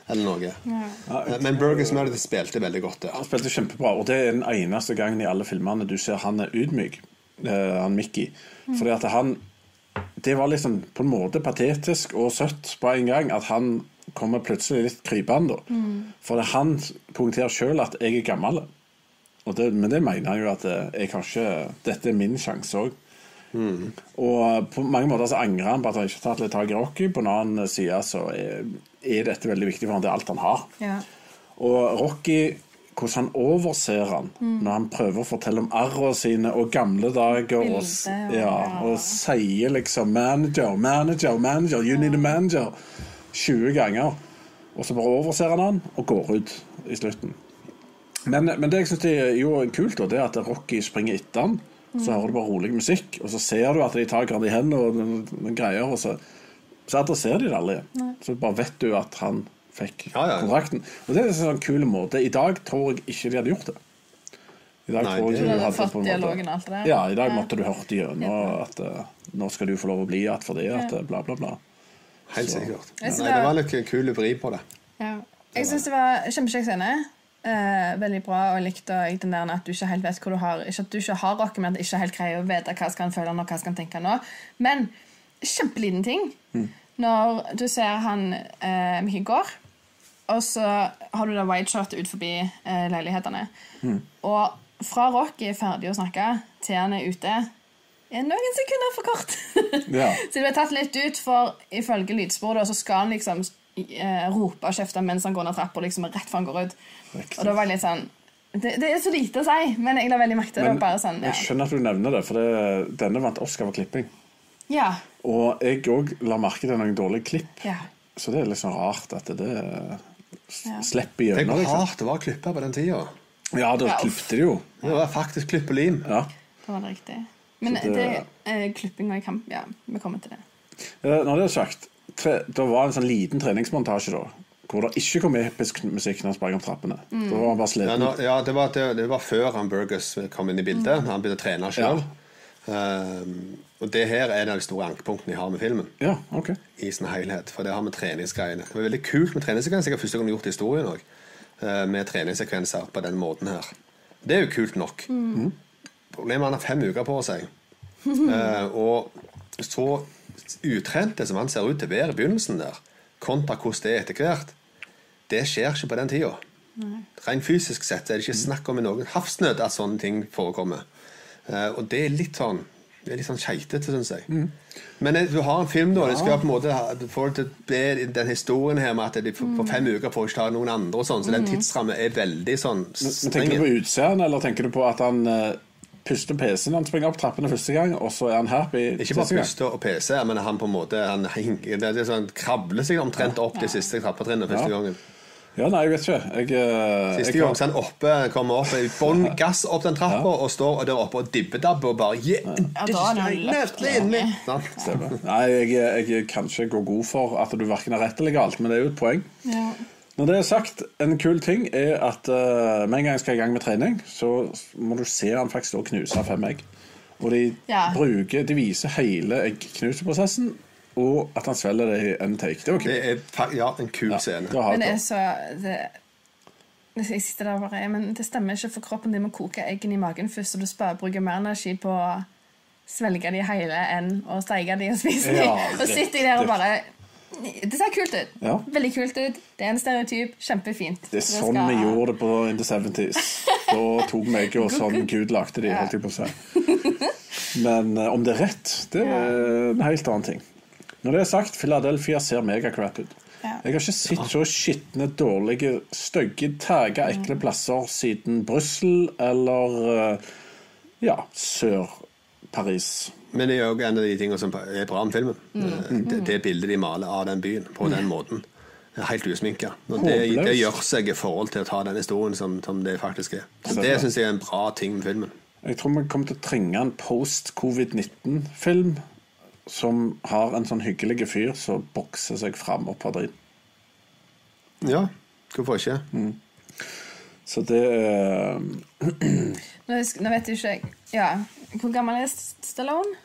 Eller noe. Ja. Men Burgess Meredith spilte veldig godt der. Han spilte kjempebra, og det er den eneste gangen i alle filmene du ser han er ydmyk, eh, han Mickey. Fordi at han Det var liksom på en måte patetisk og søtt på en gang at han kommer plutselig litt krypende. da. For han poengterer sjøl at jeg er gammel. Og det, men det mener han jo at eh, jeg har ikke Dette er min sjanse òg. Og på mange måter så angrer han på at han ikke har tatt litt tak i Rocky. På en annen side så er, er dette veldig viktig for han. Det er alt han har. Ja. Og Rocky, hvordan han overser han når han prøver å fortelle om arrene sine og gamle dager. Og, ja, ja. og sier liksom 'manager, manager, manager, you need a manager' 20 ganger. Og så bare overser han han og går ut i slutten. Men, men det jeg syns er jo kult, da, det er at Rocky springer etter han. Så hører du bare rolig musikk, og så ser du at de tar hverandre i hendene og den- den greier, og så, så adresserer de det aldri. Så bare vet du at han fikk Ja, ja. kontrakten. Og det er en sånn kul måte. I dag tror jeg ikke de hadde gjort det. I dag Nei, tror jeg Du hadde fått dialogen alt det der. Ja, i dag måtte du hørt gjennom at uh, nå skal du få lov å bli igjen for det, at uh, bla, bla, bla. Helt sikkert. Ja. Nei, det var litt kul vri på det. Ja. Jeg syns det var kjempekjekk scene. Eh, veldig bra, og jeg likte den der at du ikke helt vet hvor du har Ikke at du ikke har rock, men at du ikke helt greier å vite hva skal han føle nå, hva skal han tenke nå. Men kjempeliten ting. Når du ser han eh, Mickey går, og så har du det wide shot ut forbi eh, leilighetene. Og fra Rocky er ferdig å snakke, til han er ute, er noen sekunder for kort. (laughs) Ja. Så det ble tatt litt ut, for ifølge lydsporet så skal han liksom rope og kjefte mens han går ned trappa, liksom rett før han går ut. Og da var jeg litt sånn det, det er så lite å si, men jeg la veldig merke til det. Bare sånn, ja. jeg skjønner at du nevner det, for det, denne vant Oscar for klipping. ja. Og jeg òg la merke til noen dårlige klipp. Ja. Så det er litt sånn rart at det det Ja. slipper Tenk gjennom. hvor Liksom. hardt det var å klippe på den tida. Ja, da Ja, klippet de jo. Det var faktisk klipp og lim. Ja. Det var det riktig. Men det- det, eh, klipping og kamp Ja, vi kommer til det. Eh, Når det er sagt, det var en sånn liten treningsmontasje da, hvor det ikke kom episk musikk når han sprang opp trappene. Da var han bare sliten. ja det, var, det, det var før han Burgess kom inn i bildet. Han begynte å trene sjøl. og det her er en av de store ankepunktene jeg har med filmen. Ja, ok. I sin helhet, For det har med treningsgreiene Det var veldig kult med treningssekvenser. Jeg har første gang gjort i historien òg. Med treningssekvenser på den måten her. Det er jo kult nok. Problemet er at han har fem uker på seg. Uh, (laughs) og så utrente som han ser ut til å være i begynnelsen der, kontra hvordan det er etter hvert, det skjer ikke på den tida. Rent fysisk sett er det ikke snakk om i noen havsnød at sånne ting forekommer. Uh, og det er litt sånn det er litt sånn keitete, syns jeg. Men eh, du har en film, da. Det skal på en måte det til å be den historien her med at de for, for fem uker får ikke ta noen andre, og sånn, så den tidsrammen er veldig sånn streng. tenker du på utseendet, eller tenker du på at han uh, puster PC-en han springer opp trappene første gang, og så er han happy Ikke bare puster og PC, men han på en måte han det er sånn, krabler seg omtrent opp de siste trappetrinnene første Ja. gangen. Ja, nei, jeg vet ikke. Jeg, uh, Siste jeg gang så han oppe, kommer opp i bånn (laughs) gass opp den trappa og står der oppe og dibbedabber og bare yeah, Ja, da har han løpt lenge. Nei, jeg, jeg kan ikke gå god for at du verken har rett eller galt, men det er jo et poeng. Ja. Når det er sagt, en kul ting er at uh, med en gang jeg skal i gang med trening, så må du se han faktisk og knuse fem egg. Og de Ja. bruker De viser hele eggknuseprosessen, og at han svelger det i en take. Det var Det er ja, en kul Ja, scene. det Men det er så det, Jeg sitter der bare Men det stemmer ikke, for kroppen din må koke eggene i magen først, og du sparer bruker mer energi på å svelge de hele enn å steike de og spise de. Ja, og sitter jeg der og bare Det ser kult ut. Ja. Veldig kult ut. Det er en stereotyp. Kjempefint. Det er sånn vi gjorde det på in the 70s. Da tok vi egg, og sånn Gud lagde de, Ja. holdt jeg på å si. Men uh, om det er rett, det er en helt annen ting. Når det er sagt, Philadelphia ser megacrap ut. Ja. Jeg har ikke sett så skitne, dårlige, stygge, tæge, ekle plasser siden Brussel eller uh, ja, Sør-Paris. Men det er jo en av de tingene som er bra med filmen. Mm. Eh, Det, det bildet de maler av den byen på den måten. Det er Helt usminka. Det, det gjør seg i forhold til å ta den historien som, som det faktisk er. Så det syns jeg er en bra ting med filmen. Jeg tror vi kommer til å trenge en post-covid-19-film som har en sånn hyggelig fyr som bokser seg fram opp av driten. Ja, Hvorfor ikke? Så det er (clears throat) Nå, nå vet jeg ikke jeg Ja, hvor gammel er Stallone?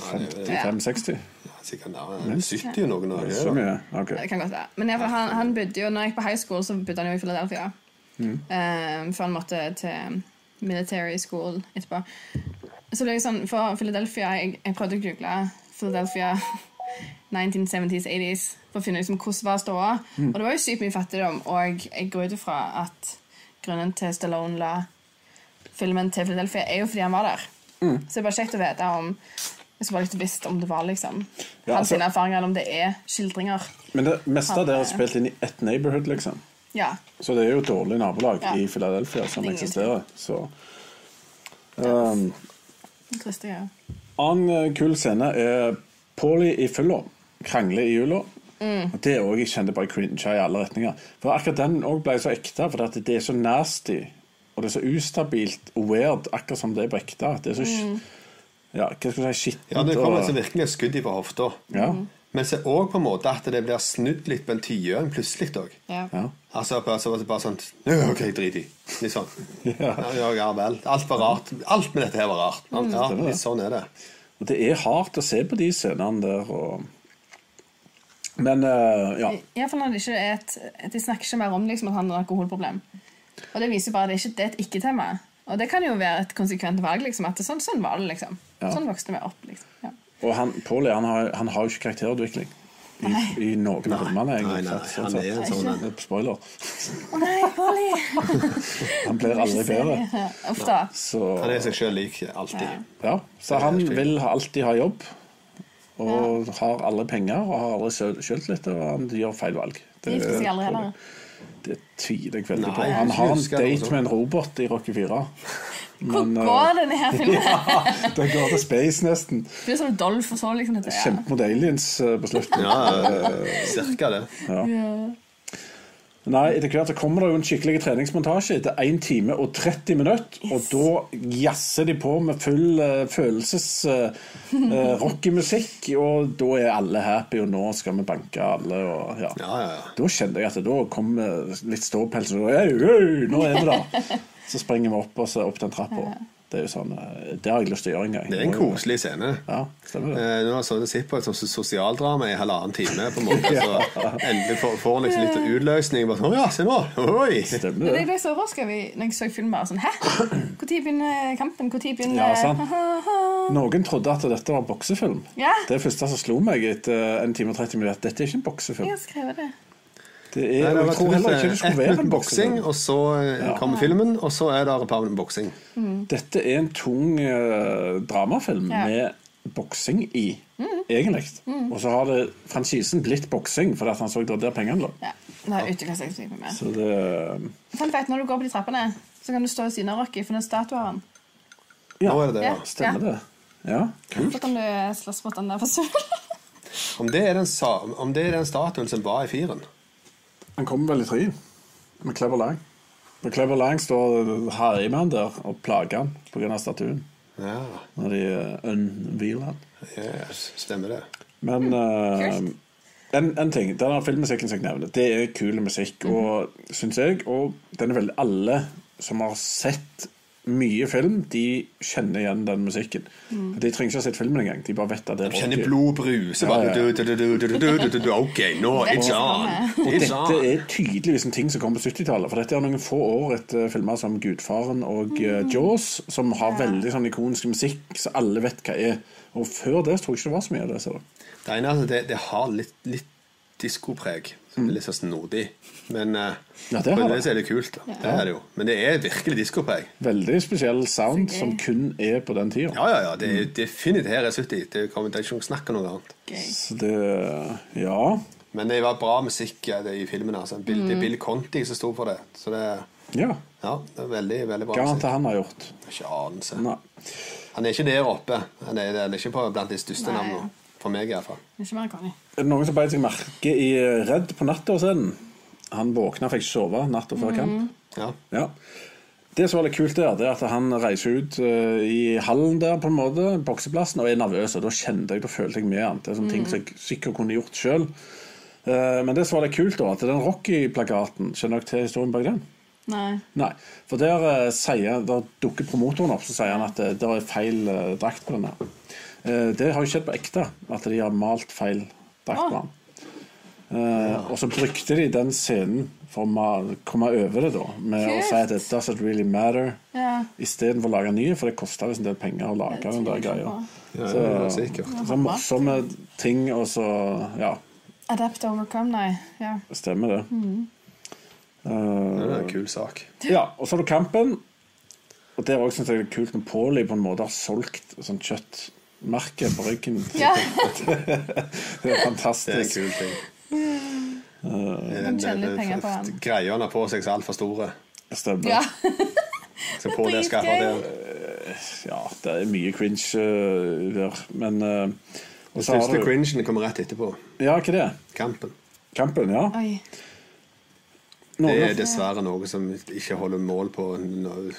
Nei, det er sikkert nærmere 70 og noen år. Så mye? Ok. Det kan godt være. Men jeg, han, han bodde jo, når jeg gikk på high school, så bodde han jo i Philadelphia. Eh, før han måtte til military school etterpå. Så ble jeg sånn, For Philadelphia Jeg, jeg prøvde å google Philadelphia (laughs) 1970s, 80s for å finne liksom hvordan var ståa. Og det var jo sykt mye fattigdom, og jeg går ut ifra at grunnen til Stallone la filmen til Philadelphia, er jo fordi han var der. Så det er bare kjekt å vite om Jeg skulle bare likt visst om det var liksom Ja, hans altså- erfaringer, eller om det er skildringer. Men det meste av det er spilt inn i ett neighborhood, liksom. Ja. Så det er jo et dårlig nabolag Ja. i Philadelphia som eksisterer. Så um, Trist, ja. Annen eh, kul scene er Paulie i fylla. Krangler i jula. Mm. Og Det òg Jeg kjente bare cringe i alle retninger. For akkurat den òg ble så ekte, for det er så nasty og det er så ustabilt og weird, akkurat som det er på ekte. Det er så Mm. ja, hva skal jeg si, skittent. Ja, det kommer og- altså virkelig et skudd i på hofta. ja, Men se òg på en måte at det blir snudd litt på en tiøring plutselig òg. Ja. ja. Altså bare, så, bare sånn OK, drit i. Litt sånn. (laughs) Ja. Ja, ja, ja vel. Alt var rart. Alt med dette her var rart. Ja, litt sånn er det. Og det er hardt å se på de scenene der. Og... Men uh, ja. Det ikke er et De snakker ikke mer om liksom, at han har alkoholproblem. Og det viser jo bare at det, ikke, det er et ikke-tema. Og det kan jo være et konsekvent valg. Liksom, at det, sånn, sånn var det, liksom. Ja. Sånn vokste vi opp. liksom. Ja. Og han, Paulie han har, han har jo ikke karakterutvikling i, i noen av filmene. Nei, egentlig, nei, sånn han er en sånn en. Er Spoiler. Å nei, Polly! (laughs) Han blir aldri bedre. Uff da. Så, Han er seg sjøl lik alltid. ja, så han vil alltid ha jobb. Og har aldri penger og har aldri sjøl- litt, og han gjør feil valg. Det, det, heller. det tviler jeg veldig på. Han har en date med en robot i Rocky 4. (laughs) Hvor Men, Hvor går denne her filmen? (laughs) Det går til space, nesten. Det blir som Dolph og så, liksom. Dette, ja. Kjempe mot aliens eh, på slutten. Ja, cirka det. Nei, etter hvert så kommer det jo en skikkelig treningsmontasje etter 1 time og 30 minutter. Og da jazzer de på med full uh, følelses uh, rockemusikk, og da er alle happy, og nå skal vi banke alle. Og, ja. Ja, ja, ja. Da kjente jeg at da kom eh, litt ståpels, og da, hey, hey, nå er vi der. (laughs) Så springer vi opp, og så opp den trappa. Det er jo sånn, eh, det har jeg lyst til å gjøre en gang. Det er en koselig scene. Ja, stemmer det. Eh, Nå har sett på et sånt sosialdrama i halvannen time. på en måte Så (laughs) Endelig får han liksom litt utløsning. Bare, sånn, ja, se nå! Oi! Stemmer det. Jeg ble så overraska når jeg så filmen. bare sånn, Hæ? Når begynner kampen? Når begynner Ja, sant. Noen trodde at dette var boksefilm. Ja. Det første som slo meg etter en time og 30 minutter, dette er ikke en boksefilm. Jeg har skrevet det. Det Nei, er, det jeg tror heller ikke det skulle være en boksing, og så ja. kommer filmen, og så er det et boksing. Mm. Dette er en tung uh, dramafilm Ja. med boksing i, egentlig. Og så har det franchisen blitt boksing, fordi han så det der pengene lå. Ja, det har utvikla seg så mye mer. Så det Fun fact, når du går på de trappene, så kan du stå ved siden av Rocky, for den statuen. Ja, Nå er det det, Ja. ja. stemmer det. Ja, kult. Så kan du slåss mot den der personen. Om det er den, om det er den statuen som var i firen Han kommer vel i tre med Clever Lang. For Clever Lang står herjer med han der og plager han pga. statuen. Ja, Når de uh, unveiler han. yes, stemmer det. Men uh, en, en ting, denne filmmusikken som jeg nevner, det er kul musikk, og syns jeg. Og den er veldig Alle som har sett mye film, de kjenner igjen den musikken. Mm. De trenger ikke å ha sett filmen engang. De bare vet at det er De kjenner blod bruse. Ok, nå it's on. Og dette er tydeligvis en ting som kom på 70-tallet. For dette er noen få år etter filmer som 'Gudfaren' og uh, 'Jaws', som har veldig sånn ikonisk musikk, så alle vet hva er. Og før det tror jeg ikke det var så mye av det. Det, ene, det, det har litt, litt diskopreg. Som er litt så snodig. Men uh, Ja, det på det. det så er det kult. da Det er det jo. Men det er virkelig diskopreg. Veldig spesiell sound Så som kun er på den tida. Ja, ja, ja. Det er definitivt her er 70. Det kommer det er ikke noe snakk om noe annet. Okay. Så det Ja. Men det var bra musikk det, i filmen. Altså. Bill, Det er Bill Conti som sto for det. Så det, ja. ja, det er veldig veldig bra Hva annet musikk. han har gjort? Ikke anelse. Nei. Han er ikke der oppe. Han er, han er ikke på blant de største navnene. For meg, iallfall. Ikke mer Conny. Er det noen som beit seg merke i Redd på natta hos den? Han våkna, fikk ikke sove natta før kamp. Ja. Ja. Det som var litt kult der, det er at han reiser ut uh, i hallen der, på en måte, bokseplassen, og er nervøs. Og da kjente jeg, da følte jeg med han. Det er sånne ting som jeg sikkert kunne gjort sjøl. Uh, men det som var litt kult, da, at den Rocky-plakaten Kjenner dere til historien bak den? Nei. Nei. For der uh, sier Der dukker promotoren opp, så sier han at det, det er feil eh, drakt på den her. Eh, det har jo skjedd på ekte, at de har malt feil drakt på Å. Eh, Og så brukte de den scenen for å komme over det, da, med å si at it doesn't really matter, Ja. istedenfor å lage nye, for det kosta visst en del penger å lage den der greia. Ja, Så, ja, så morsomme ting, og så Ja, Adapt overcome, nei. Ja. stemmer det. Det er en kul sak. Ja, og så har du kampen. Og der òg syns jeg det er kult når Paulie på en måte har solgt sånn kjøttmerke på ryggen. (laughs) ja. (laughs) Det er fantastisk. Det er en kul ting. På. Greia han har på seg er altfor store. Stemmer. ja. (laughs) Så på det skal Dritgøy. det. Ja, det er mye cringe uh, der, men uh, Den så største du- cringen kommer rett etterpå. Ja, hva det? Kampen. Kampen, ja. Oi. Det er dessverre noe som ikke holder mål på no-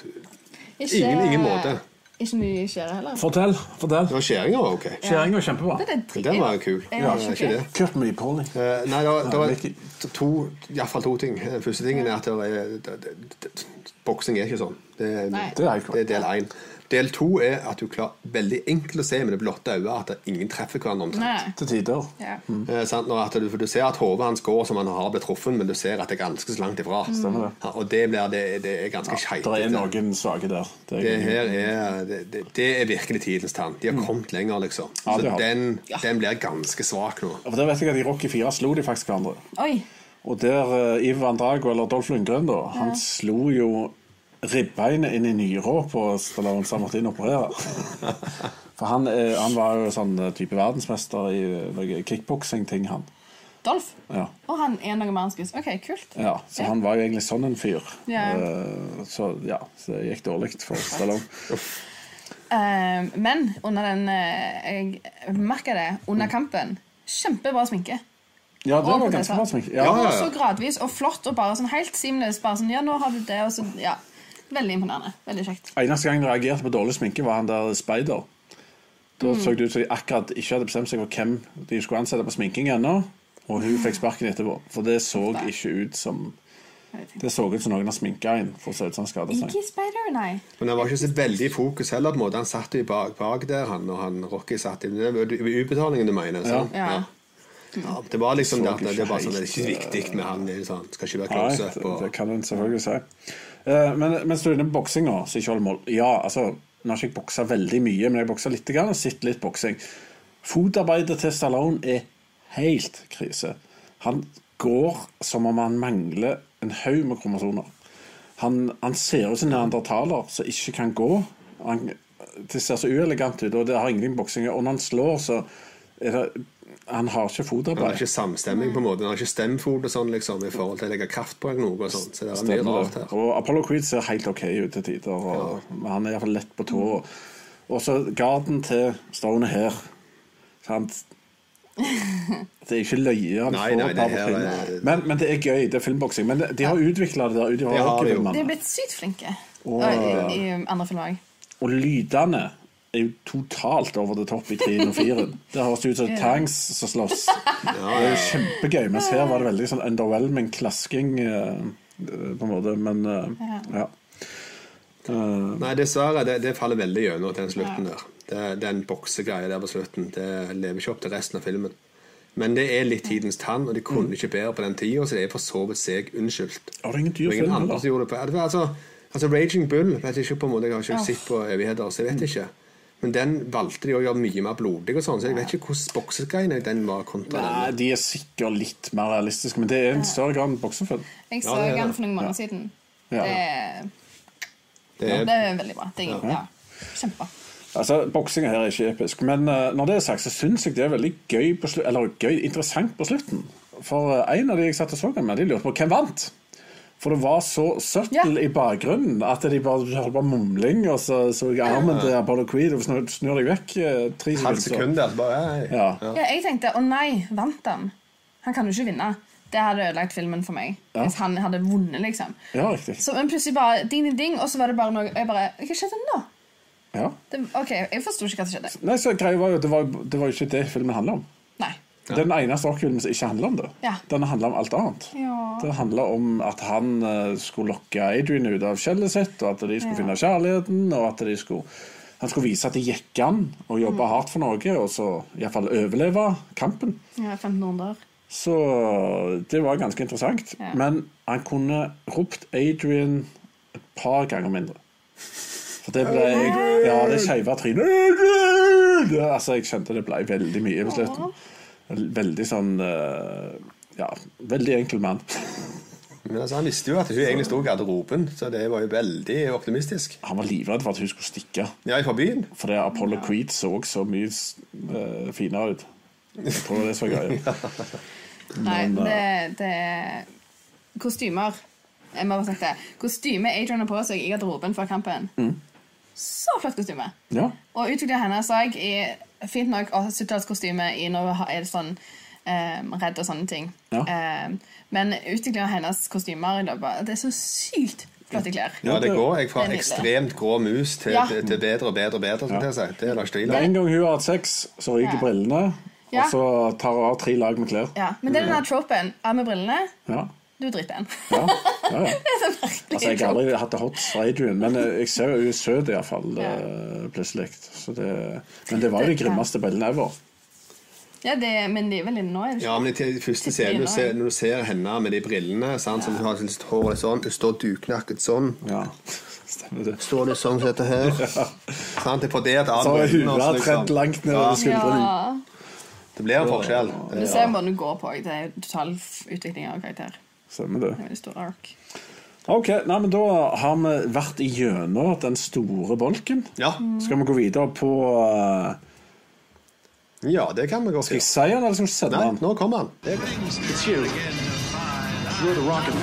Ikke, ingen, ingen måte. Ikke mye skjære heller. Fortell. fortell. Det var skjæringa var ok. Skjæringa var kjempebra. Er drit- Den var kul. Ja, ikke det. Kurt med Paulie. Eh, nei, det var, det var Mickey. to, iallfall to ting. Den første tingen er at det er, det, det, det, boksing er ikke sånn. Det, er- Nei. Det er helt klart. det er del én. Del to er at du klarer veldig enkelt å se med det blotte øyet at ingen treffer hverandre omtrent. Nei. Til tider. Ja. Eh, sant? Når at du, for du ser at hodet hans går som han har blitt truffet, men du ser at det er ganske så langt ifra. Det. Ja, og det, blir, det, det er ganske skeivt. Det er noen svake der. Det er Det her er, det, det, det er virkelig tidens tann. De har kommet lenger, liksom. Mm. Ja, Så den, den blir ganske svak nå. For der vet jeg at I Rocky 4 slo de faktisk hverandre. Oi. Og der uh, Ivan Drago, eller Dolph Lundgren, da, han slo jo ribbeinet inn i nyra på Stallone, så han måtte operere. For han, eh, han var jo sånn eh, type verdensmester i noe kickboksing-ting, han. Dolph. Ja. Og han er noe mer skuss. OK, kult. ja, Så Ja. han var jo egentlig sånn en fyr. Ja. Eh, så ja, så det gikk dårlig for Stallone. (laughs) uh, men under den eh, Jeg merka det under kampen. Kjempebra sminke. Ja, det var ganske bra sminke. Ja, Ja, ja, ja. Så gradvis og flott og bare sånn helt seamless. Bare sånn, ja, nå har du det, og så, ja. Veldig imponerende. Veldig kjekt. Eneste gang jeg reagerte på dårlig sminke, var han der Spider. Da Mm. så det ut som de akkurat ikke hadde bestemt seg for hvem de skulle ansette på sminking ennå. Og hun fikk sparken etterpå. For det så ikke ut som Det så ut som noen har sminka en for å se ut som han skadet seg. Ikke Spider, nei. Men han var ikke så veldig i fokus heller. på en måte Han satt jo bak, bak der, han og han Rocky satt i Det er utbetalingen du mener? sant? Ja. Ja, Det var liksom det at det ikke var sånn, det er ikke viktig med han. Det sånn, skal ikke være Nei, close det, det kan en selvfølgelig si. Eh, Men er inne på boksing nå, ikke mål Ja, altså, nå har ikke jeg boksa veldig mye, men jeg boksa litt grann, og sett litt boksing. Fotarbeidet til Stallone er helt krise. Han går som om han mangler en haug med kromosoner. Han, han ser ut som en neandertaler som ikke kan gå. Han, det ser så uelegant ut, og det har ingenting med boksing. Og når han slår, så er det Han har ikke fotarbeid. han har ikke samstemming, på en måte. Han har ikke stemfot og sånn, liksom, i forhold til å legge kraft på noe og sånt. Så det er mye rart her. Og Apollo Creed ser helt OK ut til tider. Og, men Han er iallfall lett på tå. Og så garden til Stone her. Sant? (laughs) Det er ikke løye han Nei, får nei, det her er- Men, men det er gøy. Det er filmboksing. Men de har utvikla det der de, har de er blitt sykt flinke. Og- Og i, i andre filmer òg. Og lydene er jo totalt over the top i 3 og 4. Det høres ut som tanks som slåss. (laughs) Det er jo kjempegøy. Mens her var det veldig sånn underwhelming klasking, eh, på en måte. Men eh, ja. Eh, Nei, dessverre. Det, det faller veldig gjennom til den slutten der. Det, den boksegreia der på slutten. Det lever ikke opp til resten av filmen. Men det er litt tidens tann, og de kunne ikke bedre på den tida, så det er for så vidt seg unnskyldt. Det ingen dyr ingen film, andre som gjorde det på altså, altså Raging Bull vet jeg ikke på en måte, Jeg har ikke sett på evigheter, så jeg vet ikke. Men den valgte de å gjøre mye mer blodig, og sånn, så jeg vet ikke hvordan boksegreiene den var kontra Nei, den. de er sikkert litt mer realistiske, men det er en større grad enn boksefilm. Jeg så det. den for noen måneder siden. Ja. Det, Det ja, er, det er veldig bra. Det er, ja. Kjempebra. Altså, Boksinga her er ikke episk, men uh, når det er sagt, så syns jeg det er veldig gøy på slu eller gøy, interessant på slutten. For uh, en av de jeg satt og så den med, de lurte på hvem vant. For det var så subtle Ja. i bakgrunnen at de bare holdt på mumling, og så så jeg armen til Apollo Creed og snur, snur deg vekk eh, tre sekunder. altså. Ja. Ja, jeg tenkte å nei, vant han? Han kan jo ikke vinne. Det hadde ødelagt filmen for meg. Ja. Hvis han hadde vunnet, liksom. ja, riktig. Så, men plutselig bare ding, ding, ding, og så var det bare noe Jeg bare Hva skjedde nå? Ja. Det, ok, Jeg forsto ikke hva som skjedde. Nei, så greia var jo, det det var jo ikke det filmen handler om. Nei. Den eneste rockefilmen som ikke handler om det. Ja. Den handler om alt annet. Ja. Det handler om at han eh, skulle lokke Adrian ut av skjellet sitt, og at de skulle Ja. finne kjærligheten, og at de skulle, han skulle vise at det gikk an å Mm. hardt for noe, og så iallfall overleve kampen. Ja, 1500. Så det var ganske interessant. Ja. Men han kunne ropt Adrian et par ganger mindre. For det ble Ja, det skeive trynet Altså, jeg skjønte det ble veldig mye på slutten. Veldig sånn eh, Ja, veldig enkel mann. (laughs) Men altså, Han visste jo at hun egentlig sto i garderoben, så det var jo veldig optimistisk. Han var livredd for at hun skulle stikke. Ja, fra byen. Fordi Apollo Creed så så mye uh, finere ut. Jeg tror det var greia. (laughs) Nei, Men, eh, det, det er Kostymer. Jeg må bare sagt det. Kostyme Adrian har på seg i garderoben før kampen. Mm. Så flott kostyme. Ja. Og utviklinga hennes jeg er fint nok å ha 70-tallskostyme i når hun er sånn um, redd og sånne ting. Ja. Um, men utviklingen av hennes kostymer i løpet av- Det er så sykt flotte klær. Ja, det går jeg fra ekstremt grå mus til, Ja. til, til bedre og bedre og bedre. Jeg si. Det er tvil Med en gang hun har hatt sex, så ryker Ja. brillene. Ja. Og så tar hun av tre lag med klær. Ja, men det er den her tropen. Av med brillene, Ja. Du driter en Ja, ja, ja. (laughs) det er så merkelig. Altså, jeg har aldri hatt det hot Adrian, men eh, jeg ser jo hun er søt iallfall Ja. uh, plutselig. Så det, men det var jo de grimmeste brillene ever. Ja, det, men de er vel inne nå, er det? Ja, men i første scene, når du ser, når du ser henne med de brillene sant, som har litt håret sånn, hun står duknakket sånn Ja, (laughs) det. Står det sånn som dette her? (laughs) Sant, det er på det at Så har huet liksom. langt nedover Ja, skuldrene. Ja. Det blir en forskjell. Du ser måten du går på. Det er total utvikling av karakter. Stemmer det. Det stor ark. Ok, nei, men Da har vi vært igjennom den store bolken. Ja. Skal vi gå videre på uh, ja, det kan vi godt Skal jeg si den, eller skal vi sende Nei, den? nå kommer han. Det er greit. It's you. You're the rocket.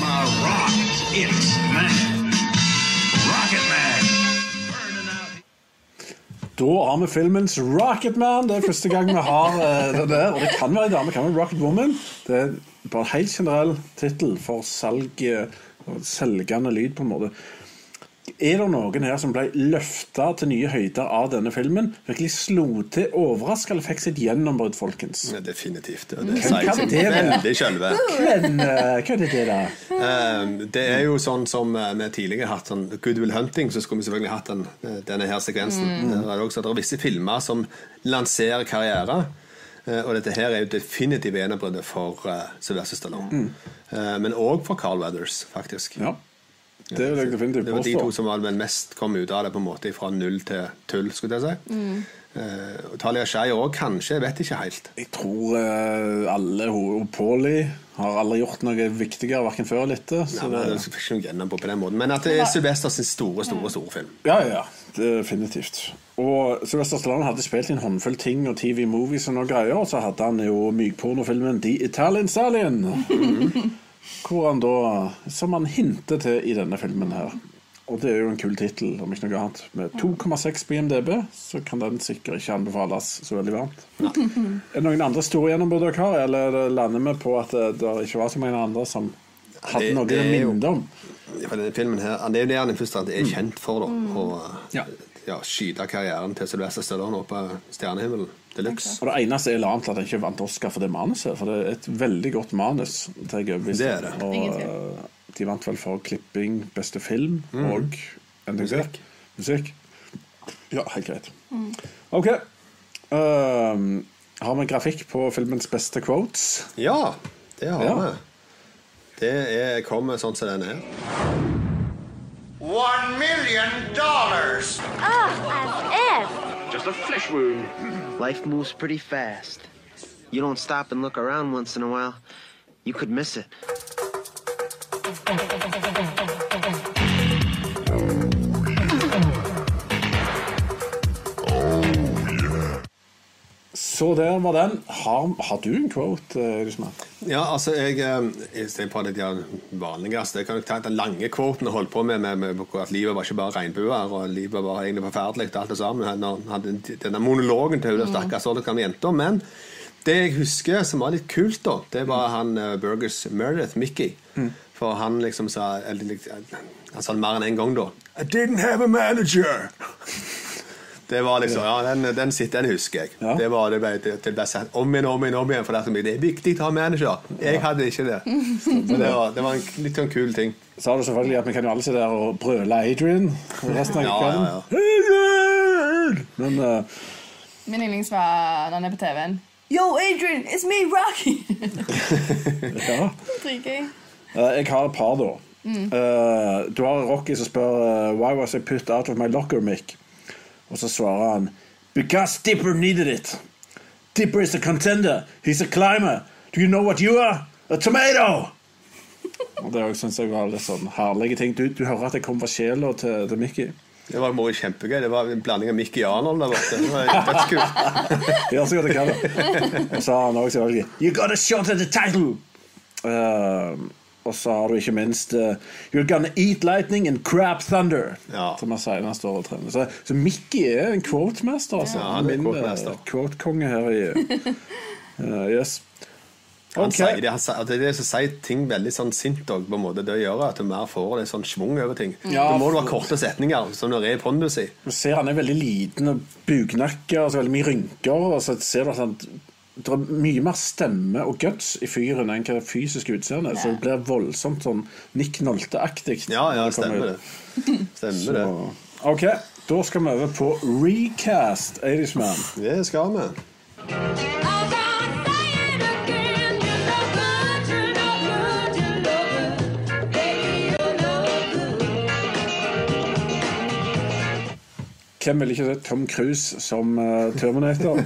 My rock, it's man. Da har vi filmens Rocket Man. Det er første gang vi har uh, det der. Og det kan være en dame, det kan være Rocket Woman. Det er bare en helt generell tittel for salg uh, selgende lyd, på en måte. Er det noen her som ble løfta til nye høyder av denne filmen? Virkelig slo til, overraska eller fikk sitt gjennombrudd, folkens? Ja, Definitivt. Det Hvem sier kan seg veldig sjølve. Men eh, hva er det det, da? Um, det er jo sånn som eh, vi tidligere har hatt sånn Good Will Hunting, så skulle vi selvfølgelig hatt den, eh, denne her sekvensen. Det er også at det er visse filmer som lanserer karriere. eh, Og dette her er jo definitivt enebruddet for uh, Sylvester Stallone. Eh, men òg for Carl Weathers, faktisk. Ja, det vil jeg definitivt Det var de to som var vel mest kom ut av det på en måte fra null til tull, skulle jeg si. Mm. Uh, Talia Skei òg, kanskje. Jeg vet ikke helt. Jeg tror uh, alle og Paulie har aldri gjort noe viktigere, verken før eller etter. Så men det, det fikk ikke noe gjennom på på den måten. Men at det er Sylvester sin store, store store film. Ja, ja, ja, definitivt. Og Sylvester Stallone hadde spilt i en håndfull ting og TV-movies og noen greier, og så hadde han jo mykpornofilmen The Italian Stallion. Hvor han da, som han hinter til i denne filmen her. Og det er jo en kul tittel, om ikke noe annet. Med 2,6 på IMDb, så kan den sikkert ikke anbefales så veldig varmt. Er det noen andre store gjennombrudd dere har, eller lander vi på at det, det ikke var så mange andre som hadde noe det å er minne om? Denne filmen her, Det er jo det han først og fremst er kjent for. da Og, Ja. Ja, skyte karrieren til Sylvester Stallone opp på stjernehimmelen de luxe. Og Det eneste er annet at han ikke vant Oscar for det manuset. For det er et veldig godt manus. til jeg er Det er det. Og eh, de vant vel for klipping, beste film og en ting til. Musikk. Musikk. Ja, helt greit. OK. Um, har vi grafikk på filmens beste quotes? Ja, det har Ja. vi. Det er, kommer sånn som den her. One million dollars. Just a flesh wound. (clears throat) Life moves pretty fast. You don't stop and look around once in a while, you could miss it. Så der var den. Har, har du en quote, eh, Gusman? Ja, altså, jeg, eh, jeg ser på det de vanligste. Jeg kan jo ta den lange kvoten og holde på med, med, med at livet var ikke bare regnbuer, og livet var egentlig forferdelig, alt det sammen. Når han hadde denne monologen til hun stakkars gamle jenta. Men det jeg husker som var litt kult, da, det var han uh, Burgers Meredith, Mickey. For han liksom sa eller, Han sa det mer enn én en gang, da. I didn't have a manager. Det var liksom, ja, den, den, sitter, den husker jeg. Ja. Det, var, det, ble, det, det ble sendt om igjen om igjen, om igjen for det, er det er viktig å ha manager. Jeg hadde ikke det. Men det var, det var en litt sånn kul ting. Så har du selvfølgelig at vi kan jo alle sitte der og brøle Adrian resten av Ja, kvelden. ja, Adrian! Men uh, Min yndlings var når han er på TV-en. Yo, Adrian, it's me, Rocky! (laughs) ja. Dritgøy. Eh, jeg har et par, da. Eh, du har Rocky som spør uh, Why was I put out of my locker, Mick? Og så svarer han Because Dipper needed it. Dipper is a contender. He's a climber. Do you know what you are? A tomato! Og Det synes jeg var litt sånn herlige ting. Du, du hører at jeg kom fra sjela til, til Mickey. Det var bare kjempegøy. Det var en blanding av Mickey og Arnold der borte. Det var (laughs) dødskult. Gjør så godt jeg kan. Og så har han også selvfølgelig You got a shot at the title! Eh, og så har du ikke minst uh, You're gonna eat lightning and crab thunder. Ja. Som han sier når han står og trener. Så, så Mickey er en quote-mester. Altså. Ja, han er Min, eh, quote-konge her i uh, (laughs) Yes. Han sier det, han det er det som sier ting veldig sånn sint òg, på en måte. Det gjør at du mer får det sånn schwung over ting. Ja, da må du ha korte setninger, som når det er pondus i. Du ser han er veldig liten og buknakker og så veldig mye rynker. Og så ser du at han det er mye mer stemme og guts i fyren enn hva fysisk utseende. Så det blir voldsomt sånn Nick Nolte-aktig. Ja, ja, stemmer det. Stemmer det. Ok, da skal vi over på recast 80's Man. Det skal vi. Hvem ville ikke sett Tom Cruise som uh, Terminator? (laughs)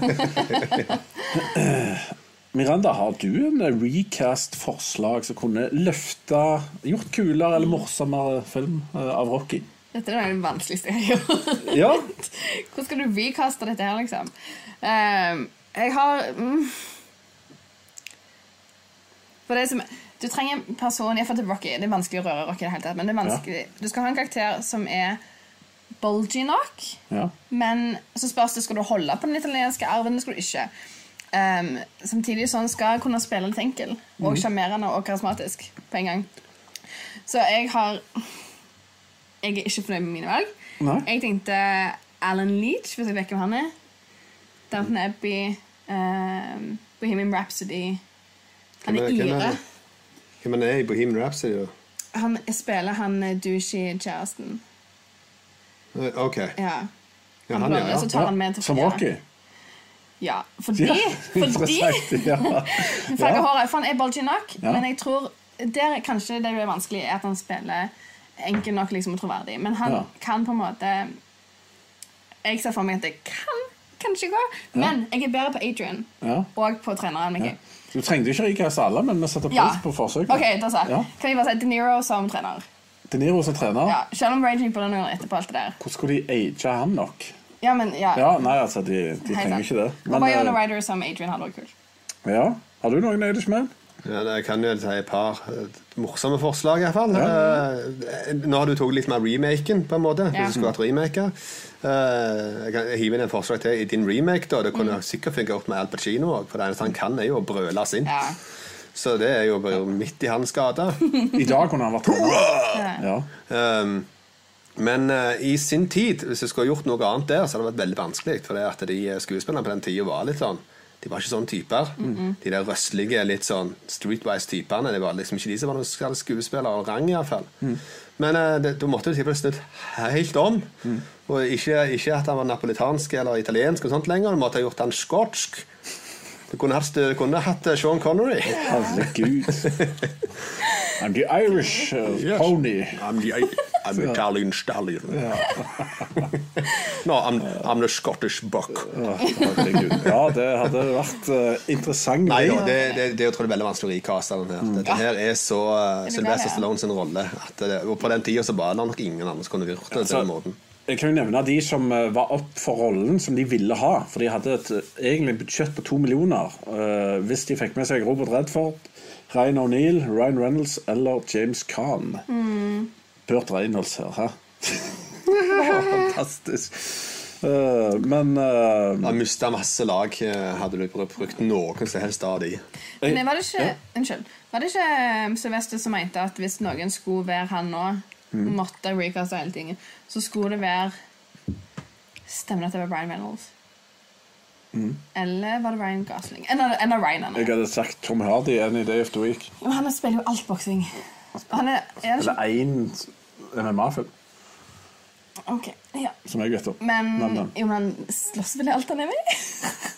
Miranda, har du en eh, recast-forslag som kunne løfta Gjort kulere eller morsommere film eh, av Rocky? Dette er det vanskeligste jeg har gjort. Ja. (laughs) Hvordan skal du recaste dette her, liksom? Uh, jeg har mm, For det som Du trenger en person Iallfall til Rocky. Det er vanskelig å røre Rocky, i det hele tatt, men det er vanskelig du skal ha en karakter som er bulgy nok. ja. Men så spørs det skal du holde på den italienske arven. Det skal du ikke. Um, samtidig sånn skal jeg kunne spille litt enkel og sjarmerende og karismatisk på en gang. Så jeg har Jeg er ikke fornøyd med mine valg. Nei. Jeg tenkte Alan Leach, hvis jeg vet hvem han er. Downton Abbey, um, Bohemian Rhapsody Han er hvem ire. det? Hvem er det i Bohemian Rhapsody? da? Han spiller han eh, douchey kjæresten. Eh, OK. Ja. Ja, Han ja, ja. så tar han med til Som. Rocky? Ja, fordi, Ja, (laughs) fordi interessant. Ja. (laughs) Ja. håret, for han er bulgy nok, Ja. men jeg tror der er kanskje det blir er vanskelig, er at han spiller enkel nok liksom, og troverdig. Men han Ja. kan på en måte Jeg ser for meg at det kan kanskje gå, men jeg er bedre på Adrian Ja. og på treneren. Mickey. Du trengte ikke recaste alle, men vi setter pris Ja. på forsøket. Ok, da jeg. Kan vi bare si De Niro som trener? De Niro som trener, Ja, Selv om Raging Bull gjør etterpå alt det der. hvordan skulle de age han nok? Ja, men ja. Ja, nei, altså, de, de trenger ikke det. Og Bayona eh, Ryder som Adrian hadde vært kult. ja. Har du noen Irishman? Ja, jeg kan jo si et par eh, morsomme forslag, iallfall. Uh, nå har du tatt litt mer remaken, på en måte. Ja. Hvis du skulle hatt remake. Uh, jeg kan hive inn en forslag til i din remake. da Det kunne sikkert fungert med Al Pacino òg, for det eneste han kan, er jo å brøle sint. Ja. Så det er jo bare midt i hans gate. I dag kunne han vært trener. Ja. Um, men uh, i sin tid, hvis jeg skulle gjort noe annet der, så hadde det vært veldig vanskelig. For det at de eh, skuespillerne på den tida var litt sånn De var ikke sånne typer. De der røslige, litt sånn streetwise typene. Det var liksom ikke de som var noen skuespillere av rang, iallfall. Men eh, det, da måtte du snudd helt om. Og ikke, ikke at han var napolitansk eller italiensk, og sånt lenger. Du måtte ha gjort han skotsk. Du kunne hatt, kunne hatt eh, Sean Connery. Herregud. (laughs) I'm the Irish uh, Yes. pony. I'm the I'm (laughs) Italian stallion. (laughs) no, I'm, I'm the Scottish buck. Ja, det hadde vært uh, interessant. Nei det. da, det, det, det er veldig vanskelig å rikaste den her. Dette her er så uh, Sylvester. Stallone sin rolle. At det, og på den tida så var det nok ingen andre som kunne gjort det Ja, Altså, den måten. Jeg kan jo nevne de som eh, var opp for rollen som de ville ha. For de hadde et, eh, egentlig et budsjett på to millioner. uh, hvis de fikk med seg Robert Redford, Ryan O'Neill, Ryan Reynolds eller James Caan. Burt Reynolds her, hæ? (laughs) Fantastisk. Uh, men uh, Han mista masse lag, hadde du brukt noen som helst av de. Men var det ikke Unnskyld. Var det ikke Sylvester som mente at hvis noen skulle være han nå, Mm. måtte recaste hele tingen, så skulle det være Stemmer det at det var Brian Reynolds? Eller var det Ryan Gosling? En av, en av Ryanene. Jeg hadde sagt Tom Hardy any day of the week. Men han spiller jo alt boksing. Han er, er Eller én MMA-film, ikke? Ok, ja. som jeg vet om. Men, Men, men. jo, men han slåss vel i alt han er med i? (laughs)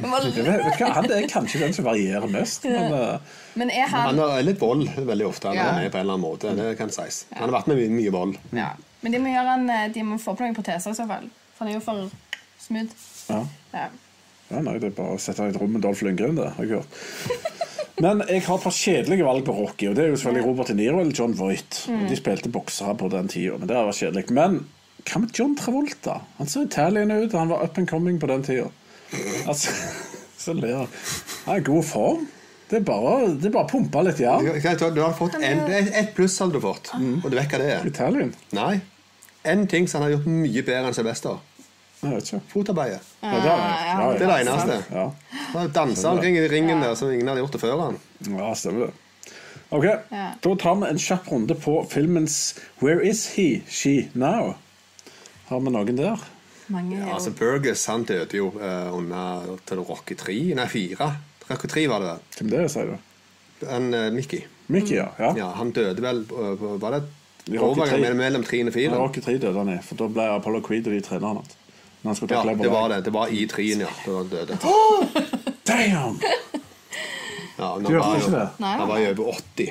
Vet, du hva, Han er kanskje den som varierer mest, men eh, Men er han, Han har litt vold veldig ofte. Han Ja. er med på en eller annen måte. Det kan sies. Han har vært med mye, mye vold. ja. Men de må, gjøre han, eh, de må få på noen proteser i så fall. For han er jo for smooth. ja. Ja. ja, nei, det er bare å sette han i et rom med Dolph Lundgren, det har jeg hørt. Men jeg har et par kjedelige valg på Rocky, og det er jo selvfølgelig Robert De Niro eller John Voight. Mm. De spilte boksere på den tida, men det har vært kjedelig. Men hva med John Travolta? Han ser Italian ut, han var up and coming på den tida. Altså, (laughs) så ler han. Han er i god form. Det er bare, det er bare pumpe litt jern. Du du har fått en, et pluss hadde du fått, og du vet hva det er. Italien? Nei. En ting som han har gjort mye bedre enn Sylvester. Fotarbeidet. Fotarbeid. Ja, det, ja, ja, Det er det eneste. Ja. Han omkring i ringen der som ingen hadde gjort det før. han Ja, stemmer det. Ok, Ja. Da tar vi en kjapp runde på filmens Where is he, she, now? Har vi noen der? Mange ja, Altså Burgess han døde jo uh, under til Rocky 3, nei 4. Rocky 3 var det vel. Hvem det er, sier du? En, uh, Mickey. Mickey, ja. ja. Ja, han døde vel på- Var det I Rocky overgang 3. mellom- mellom 3 og 4? Ja, Rocky 3 døde han i, for da ble Apollo Creed og de trenerne hans. Han Ja, det var det. Det var i 3-en, ja. Da han døde. Damn! Ja, Du nå hørte var ikke jo- det? Han var jo over 80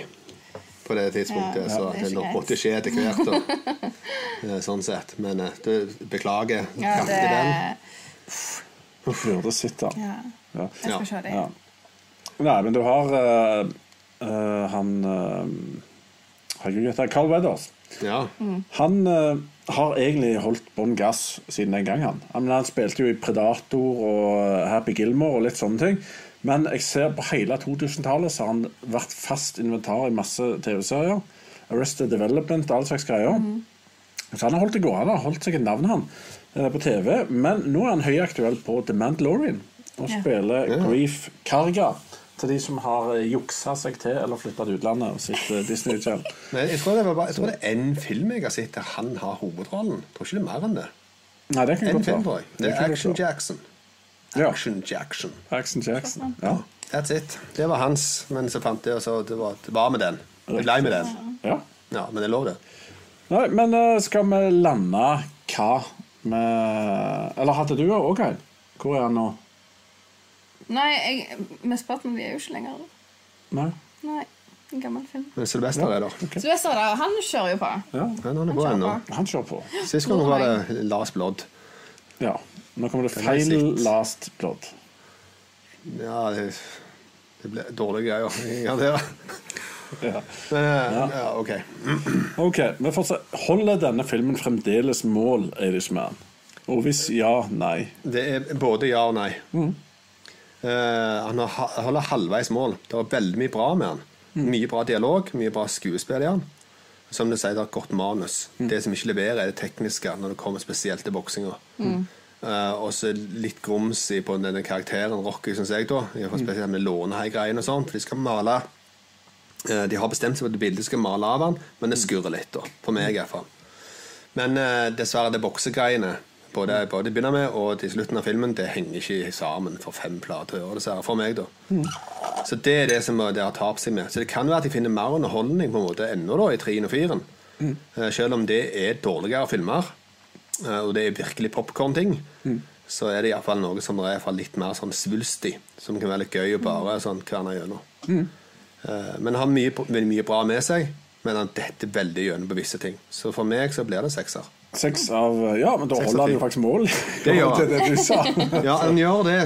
på det tidspunktet, Ja, så det det måtte skje etter hvert. Da. (laughs) Eh, Sånn sett. Men du, beklager ja, det, den. Burde sitte. ja. Ja. Jeg skal se det. Ja. Nei, men du har uh, eh, han uh, Herregud, heter Carl Weathers. Ja. Han uh, har egentlig holdt bånn gass siden den gang. Han Han, han spilte jo i Predator og eh, Happy Gilmore og litt sånne ting. Men jeg ser på hele 2000-tallet så har han vært fast inventar i masse TV-serier. Arrested Development, all slags greier. Så han har holdt det gående, han har holdt seg et navn han eh, på TV. Men nå er han høyaktuell på The Mandalorian og Ja. spiller Grief Karga. Til de som har eh, juksa seg til eller flytta til utlandet og sett eh, Disney Channel. (laughs) Men jeg tror det, var bare, jeg tror det er én film jeg har sett der han har hovedrollen. Jeg tror ikke det er mer enn det. Nei, det kan En godt være. Det er Action. Jackson. Ja. Action Jackson. Action Jackson. Ja. That's it. Det var hans, men så fant jeg, og så det var, det var med den. Jeg ble med den. ja. Ja, men det er lov, det. Nei, men eh, skal vi lande hva med Eller hadde du òg en? Hvor er han nå? Nei, jeg, med Spartan vi er jo ikke lenger. Nei? Nei, en gammel film. Men Sylvester er der. Sylvester er der, han kjører jo på. Ja, Men han er på han kjører på. Sist gang var det Lars Blodd. Ja. Nå kommer det feil last plot. Ja, det, det ble dårlige greier. (laughs) Ja, det. Ja. Men, ja. ja, ok. Ok, men fortsatt. Holder denne filmen fremdeles mål, Eidishman? Og hvis ja, nei. Det er både ja og nei. Eh, han holder halvveis mål. Det er veldig mye bra med han. Mye bra dialog, mye bra skuespill i han. Som du sier, det er et godt manus. Det som ikke leverer, er det tekniske når det kommer spesielt til boksinga. Eh, og så litt grums på denne karakteren Rocky, syns jeg, da. I hvert fall Spesielt med lånehai-greiene og sånt. For de skal male uh, De har bestemt seg for at bildet skal male av han, men det skurrer litt, da. For meg, iallfall. Men uh, dessverre, det boksegreiene både, både i begynner med og til slutten av filmen, det henger ikke sammen for fem plater. dessverre, For meg, da. Så det er det som det har tapt seg med. Så det kan være at de finner mer underholdning på en måte ennå da, i 3 og 4. Eh, Selv om det er dårligere filmer, og det er virkelig popkorn-ting, så er det iallfall noe som er i hvert fall litt mer sånn svulstig. Som kan være litt gøy å bare sånn kverne gjennom. Mm. Men har mye, mye, mye bra med seg, men han detter veldig gjennom på visse ting. Så for meg så blir det sekser. Seks av Ja, men da holder han jo faktisk mål. (laughs) Det gjør han. til det du sa. Ja, han gjør det.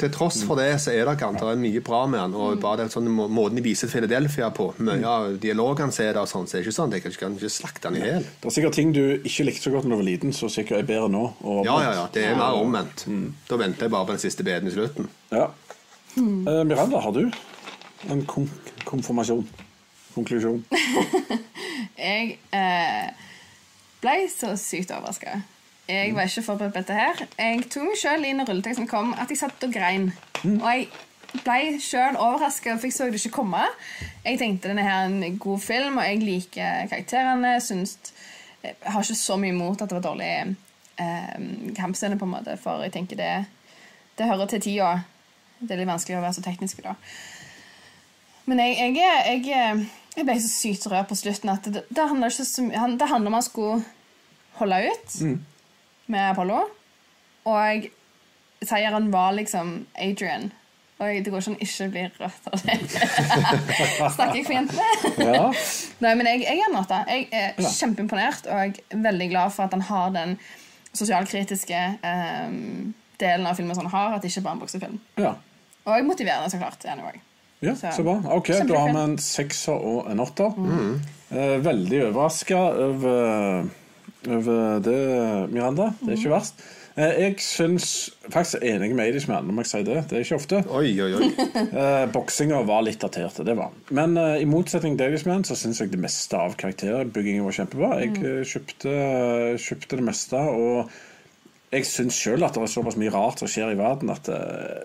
Til tross for det så er det kanskje det er mye bra med han. Og bare det sånn måten de viser Philadelphia på, mye av dialogen som er der, sånn, så er det ikke sånn. Jeg kan ikke slakte han i hjel. Det er sikkert ting du ikke likte så godt da du var liten, som sikkert er bedre nå. Og Ja, ja, ja. Det er mer omvendt. Da venter jeg bare på den siste beden i slutten. Ja. Eh, Miranda, har du en konfirmasjon? Konklusjon? (laughs) Jeg eh, ble så sykt overraska. Jeg var ikke forberedt på dette her. Jeg tok meg sjøl inn når rulleteksten kom, at jeg satt og grein. Og jeg ble sjøl overraska, for jeg så det ikke komme. Jeg tenkte denne her er en god film, og jeg liker karakterene. Syns, jeg har ikke så mye imot at det var dårlig eh, kampscene, på en måte, for jeg tenker det, det hører til tida. Det er litt vanskelig å være så teknisk da. Men jeg, jeg, jeg, jeg ble så sykt rød på slutten at det, det, handler om han skulle holde ut med Apollo. Og seieren var liksom Adrian. Og det går ikke an ikke bli rødt av det. (laughs) Snakker jeg for jentene? Ja. Nei, men jeg, jeg er åtte. Jeg er Ja. kjempeimponert og veldig glad for at han har den sosialkritiske um, delen av filmen som han har, at det ikke bare er en boksefilm. ja. Og motiverende, så klart. er han jo også. Ja, Så- bra. Ok, Da har vi en sekser og en åtter. Eh, veldig overraska over, over det, Miranda. Det er ikke verst. Eh, jeg syns faktisk er enig med Eidishman, om jeg sier det. Det er ikke ofte. Oi, oi, oi. (laughs) Eh, Boksinga var litt datert, det var. Men eh, i motsetning til Davisman så syns jeg det meste av karakterbyggingen var kjempebra. Jeg eh, kjøpte, kjøpte det meste, og jeg syns sjøl at det er såpass mye rart som skjer i verden, at eh,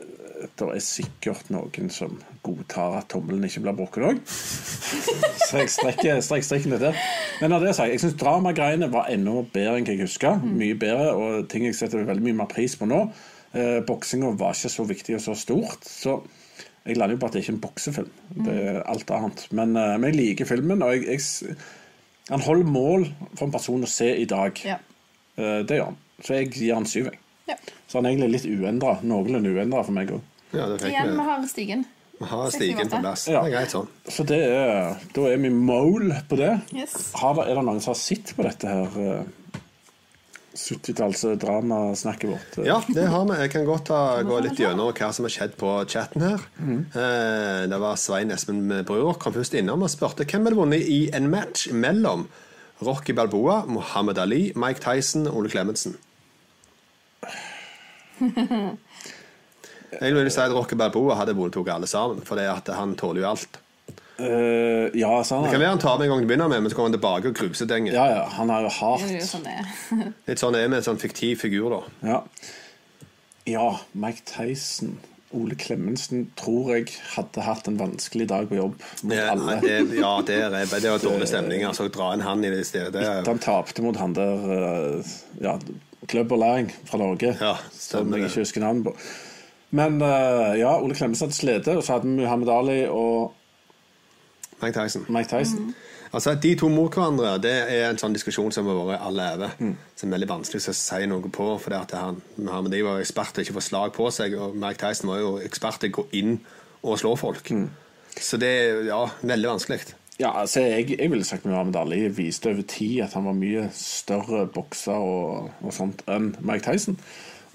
det er sikkert noen som godtar at tommelen ikke blir brukket òg. Så jeg strekker, strekker strikken etter. Men av det sagt, jeg syns dramagreiene var enda bedre enn jeg husker. Mye bedre, og ting jeg setter veldig mye mer pris på nå. Eh, Boksinga var ikke så viktig og så stort. Så jeg lander jo på at det ikke er en boksefilm. Det er alt annet. Men, eh, men jeg liker filmen, og jeg, jeg, han holder mål for en person å se i dag. Ja. Eh, Det gjør han. Så jeg gir han syv. Ja. Så han er egentlig litt uendra. Noenlunde uendra for meg òg. Ja, det fikk Igjen, vi vi. har stigen. Vi har stigen på plass. Det er greit sånn. Så det er, da er vi mål på det. Yes. Har er det noen som har sett på dette her eh, 70-talls-dramasnakket vårt? Ja, det har vi. Jeg kan godt ta, gå litt gjennom hva som har skjedd på chatten her. Eh, det var Svein Espen Brur kom først innom og spurte hvem hadde vunnet i en match mellom Rocky Balboa, Muhammad Ali, Mike Tyson og Ole Klemetsen. (laughs) Jeg vil si at Rocky Balboa hadde voldtatt alle sammen, for han tåler jo alt. Uh, ja, så Det kan være han tar med en gang du begynner med, men så kommer han tilbake og gruser ting. ja, ja, han er jo hardt. jo sånn det er. (laughs) Litt sånn er vi en sånn fiktiv figur, da. Ja. ja, Mike Tyson Ole Klemensen tror jeg hadde hatt en vanskelig dag på jobb mot ja, alle. det, ja, det er, det var (laughs) dårlig stemning. Altså, dra inn han i det stedet. Det er, Han tapte mot han der eh, ja, Club Lang fra Norge, Ja, som jeg ikke husker navnet på. Men eh, ja, Ole Klemetsen hadde slitt, og så hadde vi Muhammed Ali og Mike Tyson. Mike Tyson. Altså, De to mot hverandre det er en sånn diskusjon som har vært alle over. Mm. Som er veldig vanskelig å si noe på. For det at han, Muhammed Ali var ekspert til ikke å få slag på seg, og Mike Tyson var jo ekspert til å gå inn og slå folk. Mm. Så det er ja, veldig vanskelig. Ja, altså jeg, jeg ville sagt Muhammed Ali viste over tid at han var mye større bokser og, og sånt enn Mike Tyson.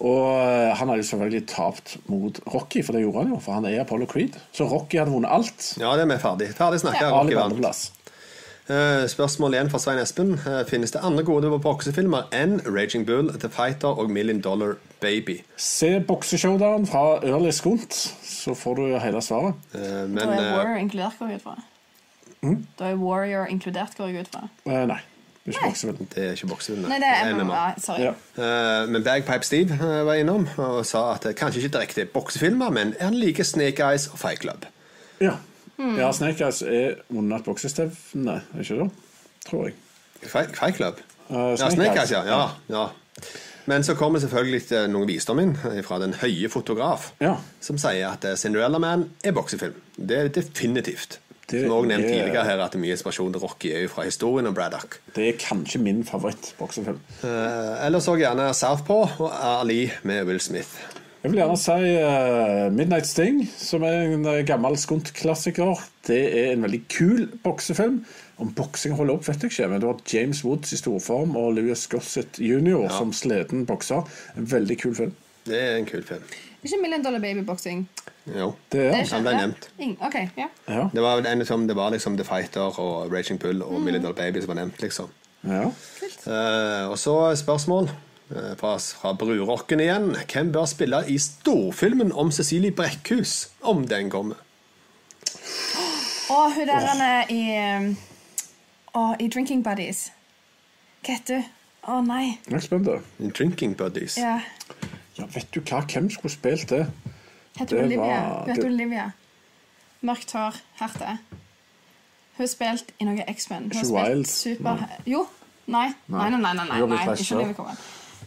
Og eh, han hadde jo selvfølgelig tapt mot Rocky, for det gjorde han jo, for han er Apollo Creed. Så Rocky hadde vunnet alt. Ja, det er vi ferdig. Ferdig snakka. Ja, Rocky vant. Eh, Spørsmål igjen fra Svein Espen. Eh, Finnes det andre gode boksefilmer enn Raging Bull, The Fighter og Million Dollar Baby? Se bokseshowdown fra Early Skunt, så får du hele svaret. Eh, Men Da er Warrior inkludert, går jeg ut fra. Da er Warrior inkludert, går jeg ut fra. Nei, det er ikke boksefilm. det er ikke boksefilm. Nei, det er MMA. Sorry. Ja. Eh, Men Bagpipe Steve eh, var innom og sa at det kanskje ikke direkte er boksefilmer, men han liker Snake Eyes og Fight Club. Ja. ja, Snake Eyes er under et boksestevne, er ikke det? Tror jeg. Fight, fight Club? Snake ja, Snake Eyes, ja. ja, ja. Men så kommer selvfølgelig noen noe visdom inn eh, fra den høye fotograf, Ja. som sier at eh, Cinderella Man er boksefilm. Det er definitivt. Det Som også nevnt det, tidligere her at mye inspirasjon til Rocky er jo fra historien om Braddock. Det er kanskje min favoritt-boksefilm. Eh, Ellers så gjerne Southpaw og Ali med Will Smith. Jeg vil gjerne si uh, Midnight Sting, som er en eh, gammel skuntklassiker. Det er en veldig kul boksefilm. Om boksing holder opp, vet jeg ikke, men du har James Woods i storform og Louis Gossett jr. som sliten bokser. En veldig kul film. Det er en kul film. Ikke Million Dollar Baby-boksing. Jo. Det er Det er ble ja. nevnt. Ing- OK, ja. Ja. Det var, en, som, det var liksom The Fighter og Raging Bull og Million Dollar Baby som var nevnt, liksom. ja. Eh, og så spørsmål eh, fra, fra Brurocken igjen. Hvem bør spille i storfilmen om Cecilie Brekkhus, om den kommer? Og hun der han er i oh, i Drinking Buddies. Hva heter hun? Å nei. Jeg er spent. In Drinking Buddies. Ja. Ja, vet du hva? Hvem skulle spilt det? Heter Olivia? var- Vet det- Olivia. Mørkt hår, herte. Hun har spilt i noe X-Men. Hun har spilt? Super... Jo. Nei. Nei, nei, nei. nei, nei, nei. Ikke. Olivia.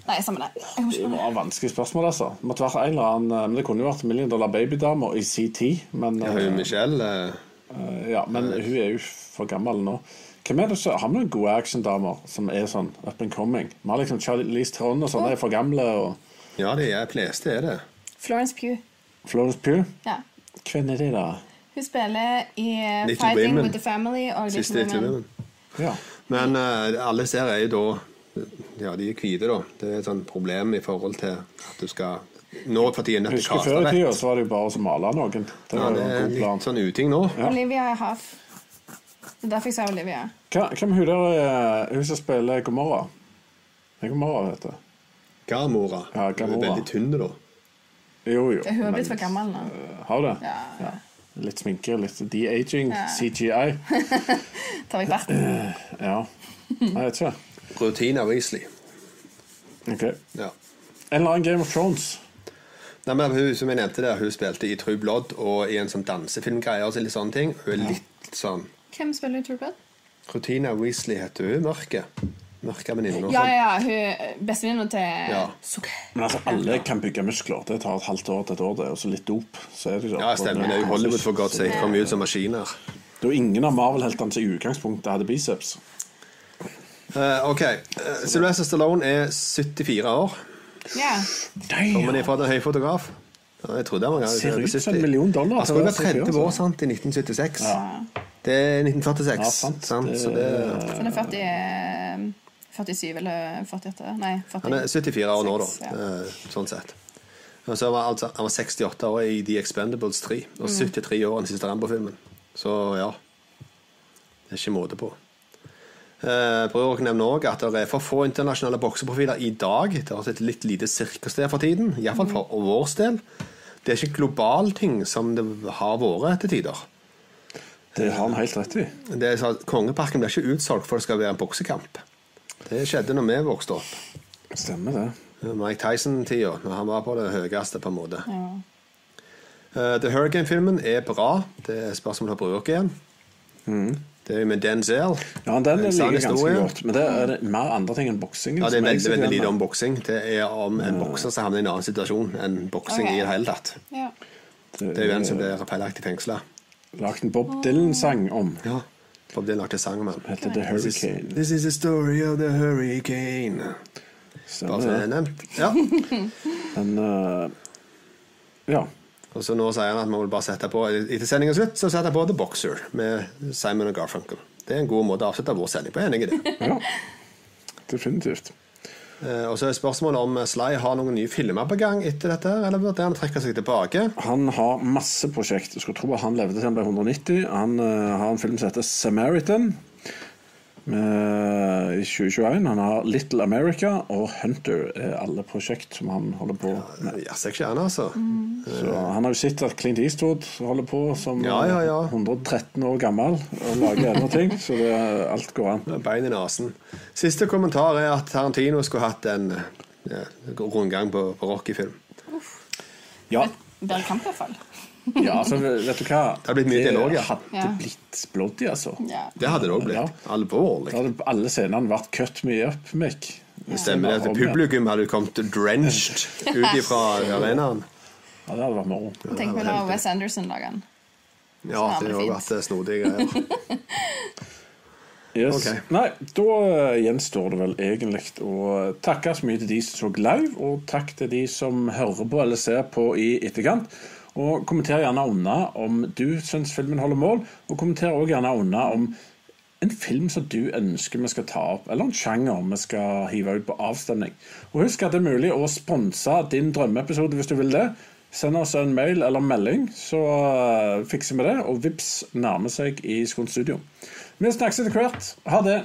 Nei, samme det. Det var vanskelig spørsmål, altså. Det måtte vært en eller annen, eh, men det kunne jo vært Million Dollar Babydama i CT. Men, ja, hun, eh, Michelle eh, ja, men hun er jo for gammel nå. Hvem er det så, Har vi noen gode actiondamer som er sånn up and coming? Vi har liksom Charlize Theron og sånne er for gamle. og Ja, de er fleste er det. Florence Pugh. Florence Pugh. Ja. Hvem er det, da? Hun spiller i eh, Little Fighting Women. with the Family og Siste Little Little Women. Women. Ja. Men uh, alle ser er jo da Ja, de er hvite, da. Det er et sånt problem i forhold til at du skal Nå for tiden til Husker Før i tida så var det jo bare å male noen. Det Ja, det er litt sånn uting nå. Olivia er half. Det er derfor jeg sa Olivia. Hvem er hun der er hun som spiller Gomorra? Gomorra, vet du. Gamora. Ja, Hun er veldig tynn, da. Jo, jo. Hun har blitt for gammel nå. Har du det? Ja, ja. Litt sminke, litt de-aging, Ja. CGI. (laughs) Tar vekk barten. Ja. Jeg vet ikke. Rutina Weasley. Ok. Ja. En eller annen Game of Thrones. Nei, men hun som jeg nevnte der, hun spilte i True Blood og i en sånn dansefilmgreie og så litt sånne ting. Hun er litt sånn Hvem spiller i True Blood? Rutina Weasley heter hun. Mørke. Mørke venninna. Ja, ja, ja. Hun bestevenninna til Ja. Sukke. Men altså, alle kan bygge muskler. Det tar et halvt år til et år, det. Og så litt dop. Så er det Ja, stemmer. Det er jo Hollywood, for godt sake. Kommer ut som maskiner. Det er jo ingen av Marvel-heltene som i utgangspunktet hadde biceps. Uh, ok. Uh, Sylvester Stallone er 74 år. Ja. Kommer ifra fra en høy fotograf? Ja, jeg trodde han var Ser ut som en million dollar. Han skulle vært det er 30 år sant, i 1976. Det er 1946. Ja, sant. sant? Det- Så det, Så han er 40, eh, 47 eller 48? Nei, 40. han er 74 år nå, da. Ja. eh, Sånn sett. Og så var han, altså, han var 68 år i The Expendables 3, og 73 år i den siste Rambo-filmen. Så ja. Det er ikke måte på. Uh, Prøver dere nevne også at det er for få internasjonale bokseprofiler i dag. Det har vært et litt lite sirkus der for tiden, iallfall for vår del. Det er ikke global ting som det har vært til tider. Det har han helt rett i. Det Kongeparken blir ikke utsolgt for det skal være en boksekamp. Det skjedde når vi vokste opp. Stemmer det. Mike Tyson-tida, når han var på det høyeste, på en måte. Ja. Uh, The Hurricane-filmen er bra. Det er spørsmål om bruk igjen. Det er jo med Denzel. Ja, den En liker jeg ganske godt. Men det er det mer andre ting enn boksing. Ja, Det er veldig, veldig lite om boksing. Det er om en bokser som havner i en annen situasjon enn boksing okay. i det hele tatt. ja. Det er jo en som blir feilaktig fengsla. lagt en Bob Dylan-sang om. Ja. Bob Dylan lagde sang om han. Heter The Hurricane. This is the story of the hurricane. Bare så det er nevnt. Ja. (laughs) Men uh, ja. Og så nå sier han at man vil bare sette på Etter sendingens slutt så setter jeg på The Boxer med Simon og Garfunkel. Det er en god måte å avslutte vår sending på. Jeg er enig i det. ja. Definitivt. Eh, og så er spørsmålet om Sly har noen nye filmer på gang etter dette, eller burde han trekke seg tilbake? Han har masse prosjekt. Jeg skulle tro han levde til han ble 190. Han eh, har en film som heter Samaritan med, i 2021. Han har Little America og Hunter er alle prosjekt som han holder på med. Ja, jeg ikke han, altså. Så han har jo sett at Clint Eastwood holder på som Ja, ja, ja. eh, 113 år gammel og lager ennå ting. (laughs) Så det, alt går an. Bein i nesen. Siste kommentar er at Tarantino skulle hatt en ja, rundgang på, på Rocky-film. Ja, Bedre kamp, i hvert fall. (laughs) ja altså, vet du hva? Det hadde blitt mye dialog, ja. Det hadde blitt bloody, altså. Ja. Det hadde det òg blitt. Ja. Alvorlig. Da hadde alle scenene vært cut me up, Mick. Det stemmer det. At. Publikum hadde kommet drenched ut ifra arenaen. Ja, det hadde vært moro. Tenk på når Wes Anderson lager den. Ja, det har vært eh, snodige greier. (laughs) Yes. Okay. Nei, da eh, gjenstår det vel egentlig å takke så mye til de som så live, og takk til de som hører på eller ser på i etterkant. Og kommenter gjerne unna om du syns filmen holder mål, og kommenter også gjerne unna om en film som du ønsker vi skal ta opp, eller en sjanger vi skal hive ut på avstemning. Og husk at det er mulig å sponse din drømmeepisode hvis du vil det. Send oss en mail eller melding, så eh, fikser vi det. Og vips nærmer seg i Skånstudio. Vi snakkes etter hvert. Ha det.